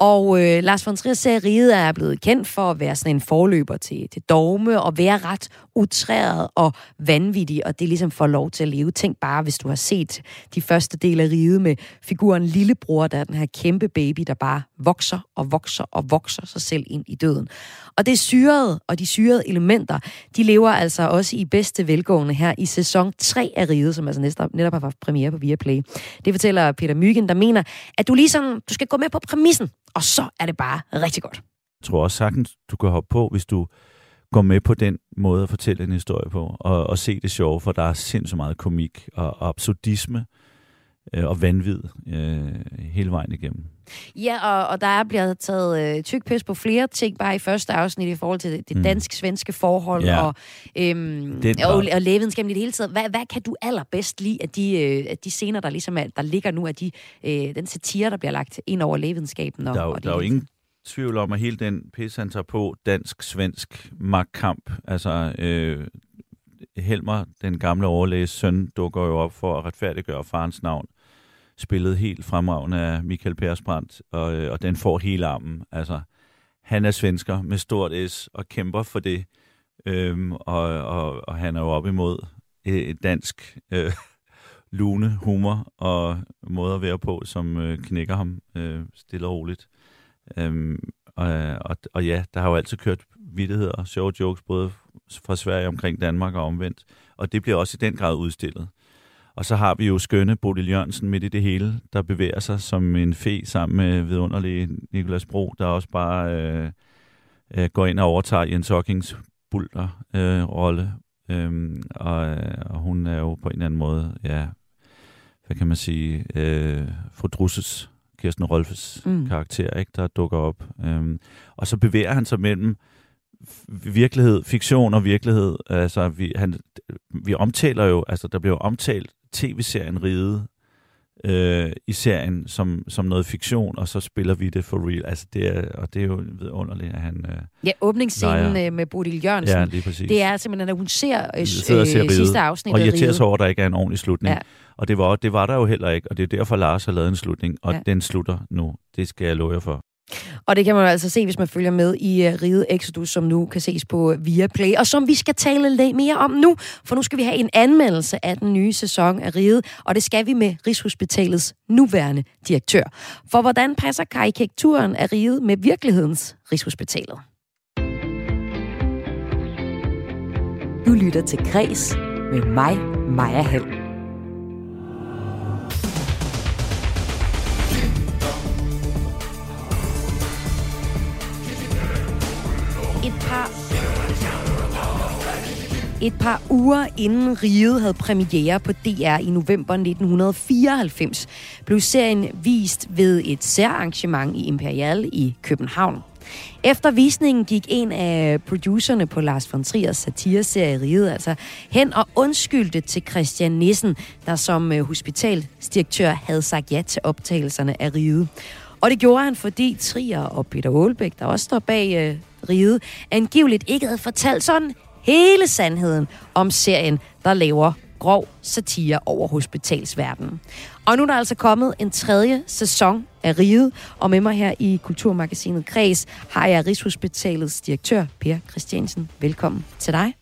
Og øh, Lars von Trier serie Riget er blevet kendt for at være sådan en forløber til, til dogme, og være ret utræret og vanvittig, og det ligesom får lov til at leve. Tænk bare, hvis du har set de første del af riget med figuren Lillebror, der er den her kæmpe baby, der bare vokser og vokser og vokser sig selv ind i døden. Og det syrede, og de syrede elementer, de lever altså også i bedste velgående her i sæson 3 af riget, som altså netop, netop har haft premiere på Viaplay. Det fortæller Peter Myggen, der mener, at du ligesom, du skal gå med på præmissen, og så er det bare rigtig godt. jeg tror også sagtens, du kan hoppe på, hvis du går med på den måde at fortælle en historie på, og, og se det sjove, for der er sindssygt meget komik og, og absurdisme øh, og vanvid øh, hele vejen igennem. Ja, og, og der er blevet taget øh, tyk pis på flere ting, bare i første afsnit i forhold til det, det Mm. dansk-svenske forhold, Ja. og, øhm, Den og, og lægevidenskaben i det hele taget. Hvad, hvad kan du allerbedst lide af de, øh, af de scener, der ligesom er, der ligger nu, af de, øh, den satire, der bliver lagt ind over lægevidenskaben? Og, Der er, jo, og der er jo ingen tvivl om, at hele den pis, han tager på, dansk-svensk magtkamp, altså øh, Helmer, den gamle overlæges søn, dukker jo op for at retfærdiggøre farens navn, spillet helt fremragende af Michael Persbrandt, og, øh, og den får hele armen. Altså, han er svensker med stort S og kæmper for det, øhm, og, og, og han er jo op imod øh, et dansk øh, lune humor og måde at være på, som øh, knækker ham øh, stille og roligt. Øhm, og, og, og ja, der har jo altid kørt vidtigheder og sjove jokes, både fra Sverige omkring Danmark og omvendt. Og det bliver også i den grad udstillet. Og så har vi jo skønne Bodil Jørgensen midt i det hele, der bevæger sig som en fe sammen med vidunderlige Nikolas Bro, der også bare øh, øh, går ind og overtager Jens Hockings bulter øh, rolle. Øhm, og, øh, og hun er jo på en eller anden måde, ja, hvad kan man sige, øh, fordrusses Kirsten Rolfes mm. karakter, ikke, der dukker op. Øhm, og så bevæger han sig mellem virkelighed, fiktion og virkelighed. Altså, vi, han, vi omtaler jo, altså der bliver jo omtalt tv-serien Ride øh, i serien som, som noget fiktion, og så spiller vi det for real. Altså, det er, og det er jo vidunderligt, at han... Øh, ja, åbningsscenen leger. Øh, med Bodil Jørgensen. Ja, lige præcis. Det er simpelthen, at hun ser, øh, ser øh, sidste afsnit Og irriterer sig over, at der ikke er en ordentlig slutning. Ja. Og det var, det var der jo heller ikke, og det er derfor, Lars har lavet en slutning, og ja. den slutter nu. Det skal jeg love jer for. Og det kan man jo altså se, hvis man følger med i øh, Ride Exodus, som nu kan ses på øh, Viaplay, og som vi skal tale lidt mere om nu, for nu skal vi have en anmeldelse af den nye sæson af Ride, og det skal vi med Rigshospitalets nuværende direktør. For hvordan passer karikaturen af Ride med virkelighedens Rigshospitalet? Du lytter til Kres med mig, Maja Hall. Par et par uger inden Riget havde premiere på DR i november 1994, blev serien vist ved et særarrangement i Imperial i København. Efter visningen gik en af producerne på Lars von Triers satireserie Riget altså hen og undskyldte til Christian Nissen, der som øh, hospitalsdirektør havde sagt ja til optagelserne af Riget. Og det gjorde han, fordi Trier og Peter Aalbæk, der også står bag øh, Riget, angiveligt ikke havde fortalt sådan hele sandheden om serien, der laver grov satire over hospitalsverdenen. Og nu er der altså kommet en tredje sæson af Riget, og med mig her i Kulturmagasinet Kreds har jeg Rigshospitalets direktør, Per Christiansen. Velkommen til dig.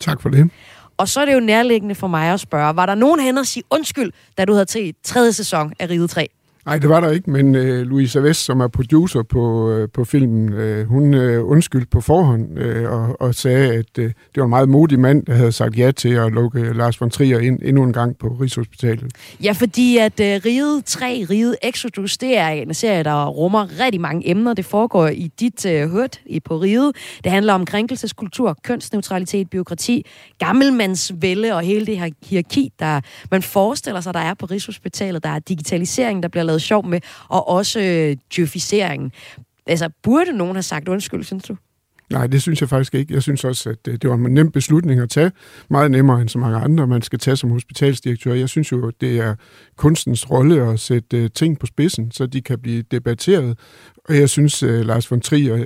Tak for det. Og så er det jo nærliggende for mig at spørge, var der nogen hen og sige undskyld, da du havde til tredje sæson af Riget 3? Nej, det var der ikke, men øh, Louisa Vest, som er producer på, øh, på filmen, øh, hun øh, undskyldte på forhånd øh, og, og sagde, at øh, det var en meget modig mand, der havde sagt ja til at lukke øh, Lars von Trier ind endnu en gang på Rigshospitalet. Ja, fordi at øh, Riget 3, Riget Exodus, det er en serie, der rummer rigtig mange emner. Det foregår i dit øh, hørt i på Riget. Det handler om krænkelseskultur, kønsneutralitet, byråkrati, gammelmandsvælde og hele det her hierarki, der man forestiller sig, der er på Rigshospitalet. Der er digitalisering, der bliver lavet lavet sjov med, og også øh, djøfiseringen. Altså, burde nogen have sagt undskyld, synes du? Nej, det synes jeg faktisk ikke. Jeg synes også, at øh, det var en nem beslutning at tage. Meget nemmere end så mange andre, man skal tage som hospitalsdirektør. Jeg synes jo, at det er kunstens rolle at sætte øh, ting på spidsen, så de kan blive debatteret. Og jeg synes, at Lars von Trier,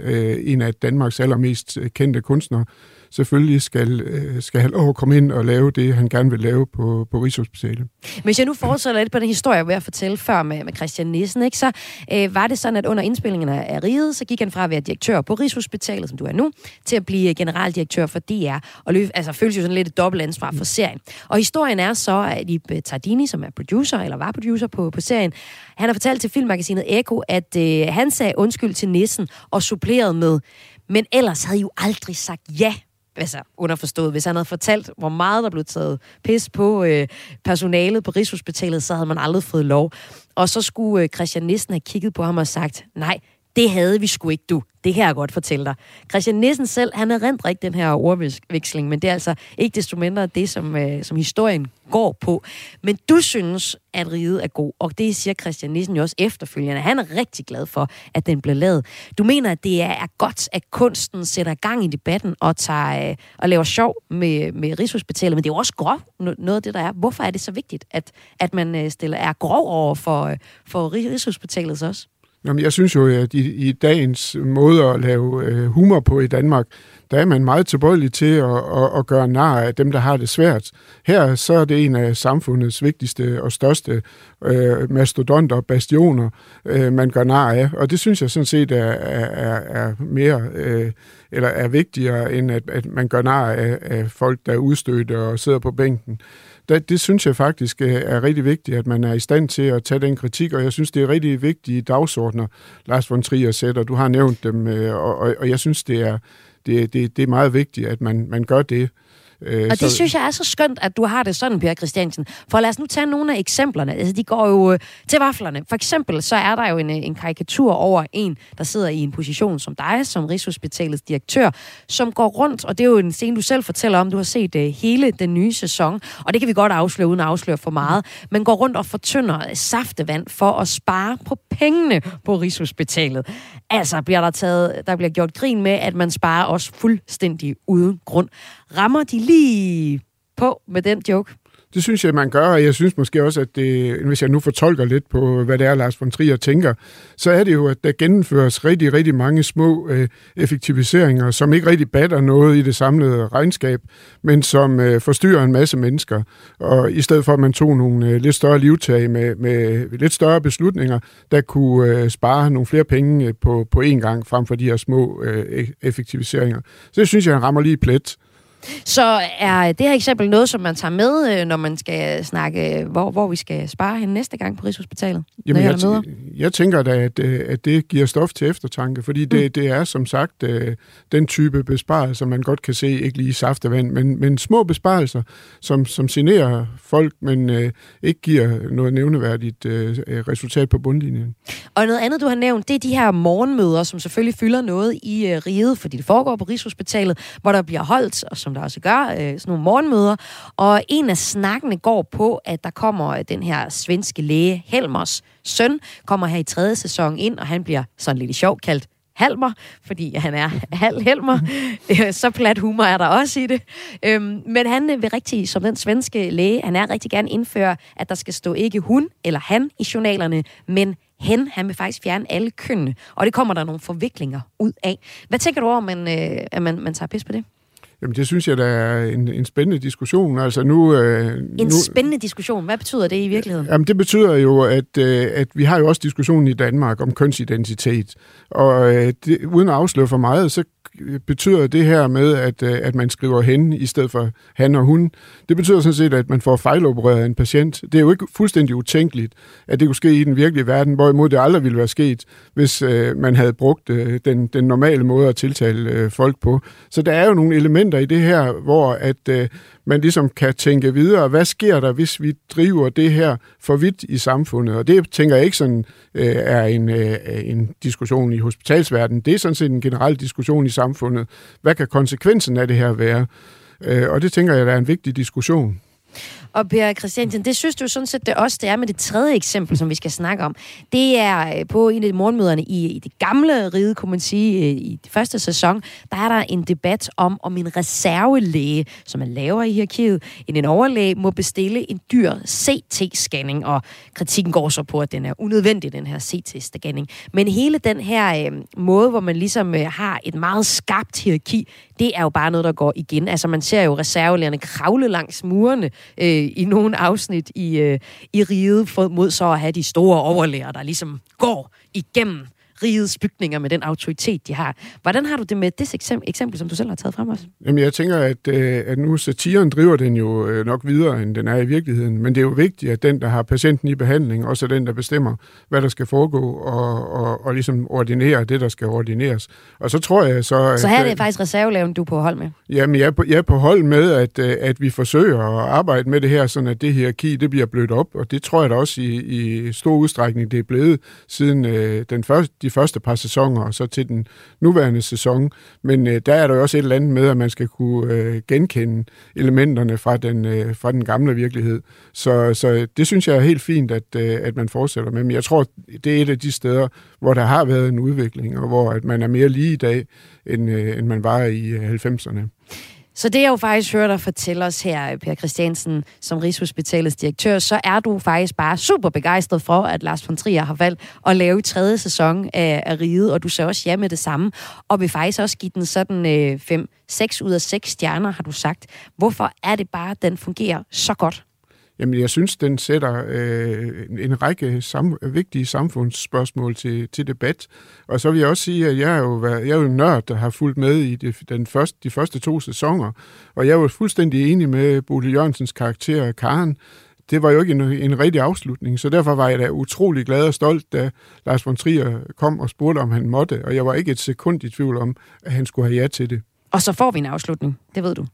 en af Danmarks allermest kendte kunstnere, selvfølgelig skal, øh, skal han overkomme komme ind og lave det, han gerne vil lave på, på Rigshospitalet. Hvis jeg nu fortsætter lidt på den historie, jeg at fortælle før med, med Christian Nissen, ikke, så øh, var det sådan, at under indspillingen af Riget, så gik han fra at være direktør på Rigshospitalet, som du er nu, til at blive generaldirektør for DR, og løb, altså, føles jo sådan lidt et dobbelt ansvar for serien. Og historien er så, at Ib øh, Tardini, som er producer, eller var producer på, på serien, han har fortalt til filmmagasinet Eko, at øh, han sagde undskyld til Nissen og supplerede med, men ellers havde I jo aldrig sagt ja altså underforstået, hvis han havde fortalt, hvor meget der blev taget pis på øh, personalet på Rigshospitalet, så havde man aldrig fået lov. Og så skulle øh, Christian Nissen have kigget på ham og sagt, nej, det havde vi sgu ikke, du. Det kan jeg godt fortælle dig. Christian Nissen selv, han er rent ikke den her ordveksling, men det er altså ikke desto mindre det, som, øh, som historien går på. Men du synes, at riget er god, og det siger Christian Nissen jo også efterfølgende. Han er rigtig glad for, at den blev lavet. Du mener, at det er godt, at kunsten sætter gang i debatten og, tager, øh, og laver sjov med, med Rigshospitalet, men det er jo også grov, noget af det, der er. Hvorfor er det så vigtigt, at, at man øh, stiller, er grov over for, øh, for Rigshospitalet også? Jamen, jeg synes jo, at i, i dagens måde at lave øh, humor på i Danmark, der er man meget tilbøjelig til at, at, at gøre nar af dem, der har det svært. Her så er det en af samfundets vigtigste og største øh, mastodonter og bastioner, øh, man gør nar af. Og det synes jeg sådan set er, er, er mere, øh, eller er vigtigere, end at, at man gør nar af, af folk, der er udstødte og sidder på bænken det, det synes jeg faktisk øh, er rigtig vigtigt, at man er i stand til at tage den kritik, og jeg synes, det er rigtig vigtige dagsordner, Lars von Trier sætter. Du har nævnt dem, øh, og, og, og jeg synes, det er, det, det, det er meget vigtigt, at man, man gør det. Øh, og det så... synes jeg er så skønt, at du har det sådan, Per Christiansen. For lad os nu tage nogle af eksemplerne. Altså, de går jo øh, til vaflerne. For eksempel, så er der jo en, øh, en karikatur over en, der sidder i en position som dig, som Rigshospitalets direktør, som går rundt, og det er jo en scene, du selv fortæller om, du har set uh, hele den nye sæson, og det kan vi godt afsløre, uden at afsløre for meget, men går rundt og fortynder saftevand for at spare på pengene på Rigshospitalet. Altså bliver der taget, der bliver gjort grin med, at man sparer også fuldstændig uden grund. Rammer de lige på med den joke? Det synes jeg, man gør, og jeg synes måske også, at det, hvis jeg nu fortolker lidt på, hvad det er, Lars von Trier tænker, så er det jo, at der gennemføres rigtig, rigtig mange små øh, effektiviseringer, som ikke rigtig batter noget i det samlede regnskab, men som øh, forstyrrer en masse mennesker. Og i stedet for, at man tog nogle øh, lidt større livtag med, med lidt større beslutninger, der kunne øh, spare nogle flere penge øh, på, på én gang, frem for de her små øh, e-, effektiviseringer. Så det synes jeg, han rammer lige plet. Så er det her eksempel noget, som man tager med, øh, når man skal snakke, hvor, hvor vi skal spare hen næste gang på Rigshospitalet? Jamen, jeg, jeg, jeg tænker da, at, øh, at det giver stof til eftertanke, fordi det, mm. det er som sagt øh, den type besparelser, man godt kan se, ikke lige saftevand, men, men små besparelser, som, som generer folk, men øh, ikke giver noget nævneværdigt øh, resultat på bundlinjen. Og noget andet, du har nævnt, det er de her morgenmøder, som selvfølgelig fylder noget i øh, riget, fordi det foregår på Rigshospitalet, hvor der bliver holdt, og som som der også gør, øh, sådan nogle morgenmøder. Og en af snakkene går på, at der kommer øh, den her svenske læge Helmers søn, kommer her i tredje sæson ind, og han bliver sådan lidt sjov kaldt Halmer, fordi han er halv Helmer. Øh, så plat humor er der også i det. Øhm, men han vil rigtig, som den svenske læge, han er rigtig gerne indføre, at der skal stå ikke hun eller han i journalerne, men hen. Han vil faktisk fjerne alle kønnene, og det kommer der nogle forviklinger ud af. Hvad tænker du over, at man, øh, at man, man tager pis på det? Jamen, det synes jeg, der er en, en spændende diskussion. Altså nu, øh, en nu, spændende diskussion? Hvad betyder det i virkeligheden? Jamen, det betyder jo, at, øh, at vi har jo også diskussionen i Danmark om kønsidentitet. Og øh, det, uden at afsløre for meget, så betyder det her med, at, øh, at man skriver hen i stedet for han og hun, det betyder sådan set, at man får fejlopereret en patient. Det er jo ikke fuldstændig utænkeligt, at det kunne ske i den virkelige verden, hvorimod det aldrig ville være sket, hvis øh, man havde brugt øh, den, den normale måde at tiltale øh, folk på. Så der er jo nogle elementer i det her, hvor at øh, man ligesom kan tænke videre, hvad sker der, hvis vi driver det her for vidt i samfundet? Og det tænker jeg ikke sådan øh, er en, øh, en diskussion i hospitalsverdenen. Det er sådan set en generel diskussion i samfundet. Hvad kan konsekvensen af det her være? Øh, og det tænker jeg, der er en vigtig diskussion. Og Per Christiansen, det synes du sådan set det også, det er med det tredje eksempel, som vi skal snakke om. Det er øh, på en af morgenmøderne i, i det gamle ride, kunne man sige, øh, i det første sæson, der er der en debat om, om en reservelæge, som er lavere i hierarkiet, end en overlæge, må bestille en dyr CT-scanning, og kritikken går så på, at den er unødvendig, den her CT-scanning. Men hele den her øh, måde, hvor man ligesom øh, har et meget skarpt hierarki, det er jo bare noget, der går igen. Altså man ser jo reservelægerne kravle langs murene øh, i nogle afsnit i, øh, i riget, mod så at have de store overlæger, der ligesom går igennem rigets bygninger med den autoritet, de har. Hvordan har du det med det eksempel, eksempel som du selv har taget frem også? Jamen, jeg tænker, at, øh, at nu satiren driver den jo øh, nok videre, end den er i virkeligheden. Men det er jo vigtigt, at den, der har patienten i behandling, også er den, der bestemmer, hvad der skal foregå, og, og, og ligesom ordinere det, der skal ordineres. Og så tror jeg så... Så her er det faktisk reservelaven, du er på hold med? Jamen, jeg er på, jeg er på hold med, at, øh, at vi forsøger at arbejde med det her, sådan at det hierarki, det bliver blødt op. Og det tror jeg da også i, i stor udstrækning, det er blevet siden øh, den første, de første par sæsoner, og så til den nuværende sæson. Men øh, der er der jo også et eller andet med, at man skal kunne øh, genkende elementerne fra den, øh, fra den gamle virkelighed. Så, så det synes jeg er helt fint, at, øh, at man fortsætter med. Men jeg tror, det er et af de steder, hvor der har været en udvikling, og hvor at man er mere lige i dag, end, øh, end man var i øh, 90'erne. Så det jeg jo faktisk hører dig fortælle os her, Per Christiansen, som Rigshospitalets direktør, så er du faktisk bare super begejstret for, at Lars von Trier har valgt at lave tredje sæson af, af Riget, og du sagde også ja med det samme, og vil faktisk også give den sådan 5, øh, 6 ud af 6 stjerner, har du sagt. Hvorfor er det bare, at den fungerer så godt? Jamen, jeg synes, den sætter øh, en række sam- vigtige samfundsspørgsmål til, til debat. Og så vil jeg også sige, at jeg er jo, jeg er jo en nørd, der har fulgt med i det, den første, de første to sæsoner. Og jeg er jo fuldstændig enig med Bodil Jørgensens karakter, Karen. Det var jo ikke en, en rigtig afslutning, så derfor var jeg da utrolig glad og stolt, da Lars von Trier kom og spurgte, om han måtte. Og jeg var ikke et sekund i tvivl om, at han skulle have ja til det. Og så får vi en afslutning, det ved du.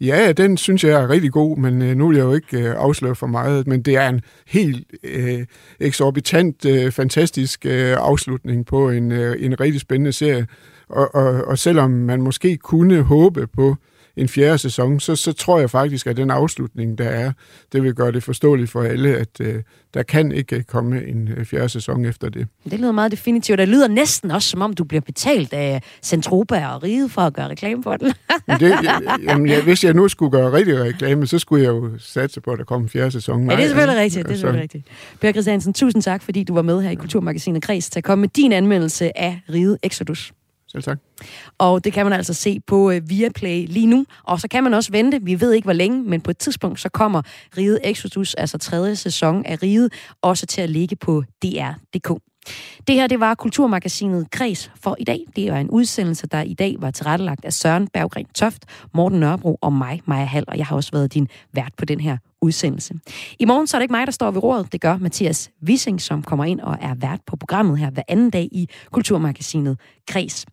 Ja, den synes jeg er rigtig god, men øh, nu vil jeg jo ikke øh, afsløre for meget, men det er en helt øh, eksorbitant, øh, fantastisk øh, afslutning på en, øh, en rigtig spændende serie. Og, og, og selvom man måske kunne håbe på en fjerde sæson, så, så tror jeg faktisk, at den afslutning, der er, det vil gøre det forståeligt for alle, at øh, der kan ikke komme en øh, fjerde sæson efter det. Det lyder meget definitivt. Det lyder næsten også, som om du bliver betalt af Centropa og Ride for at gøre reklame for den. Det, jamen, ja, hvis jeg nu skulle gøre rigtig reklame, så skulle jeg jo satse på, at der kom en fjerde sæson. Ja, det er selvfølgelig rigtigt. Det er selvfølgelig rigtigt. Per Christiansen, tusind tak, fordi du var med her i Kulturmagasinet Kreds til at komme med din anmeldelse af Ride Exodus. Selv tak. Og det kan man altså se på øh, Viaplay lige nu. Og så kan man også vente, vi ved ikke hvor længe, men på et tidspunkt så kommer Ride Exodus, altså tredje sæson af Ride, også til at ligge på DR.dk. Det her, det var Kulturmagasinet Kres for i dag. Det var en udsendelse, der i dag var tilrettelagt af Søren Berggren Toft, Morten Nørrebro og mig, Maja Hall, og jeg har også været din vært på den her udsendelse. I morgen så er det ikke mig, der står ved rådet. Det gør Mathias Wissing, som kommer ind og er vært på programmet her hver anden dag i Kulturmagasinet Kres.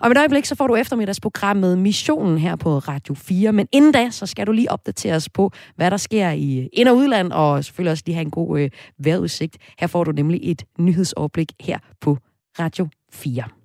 Og med et øjeblik, så får du eftermiddagsprogrammet Missionen her på Radio 4. Men inden da, så skal du lige opdatere os på, hvad der sker i ind- og udland, og selvfølgelig også lige have en god øh, vejrudsigt. Her får du nemlig et nyhedsoverblik her på Radio 4.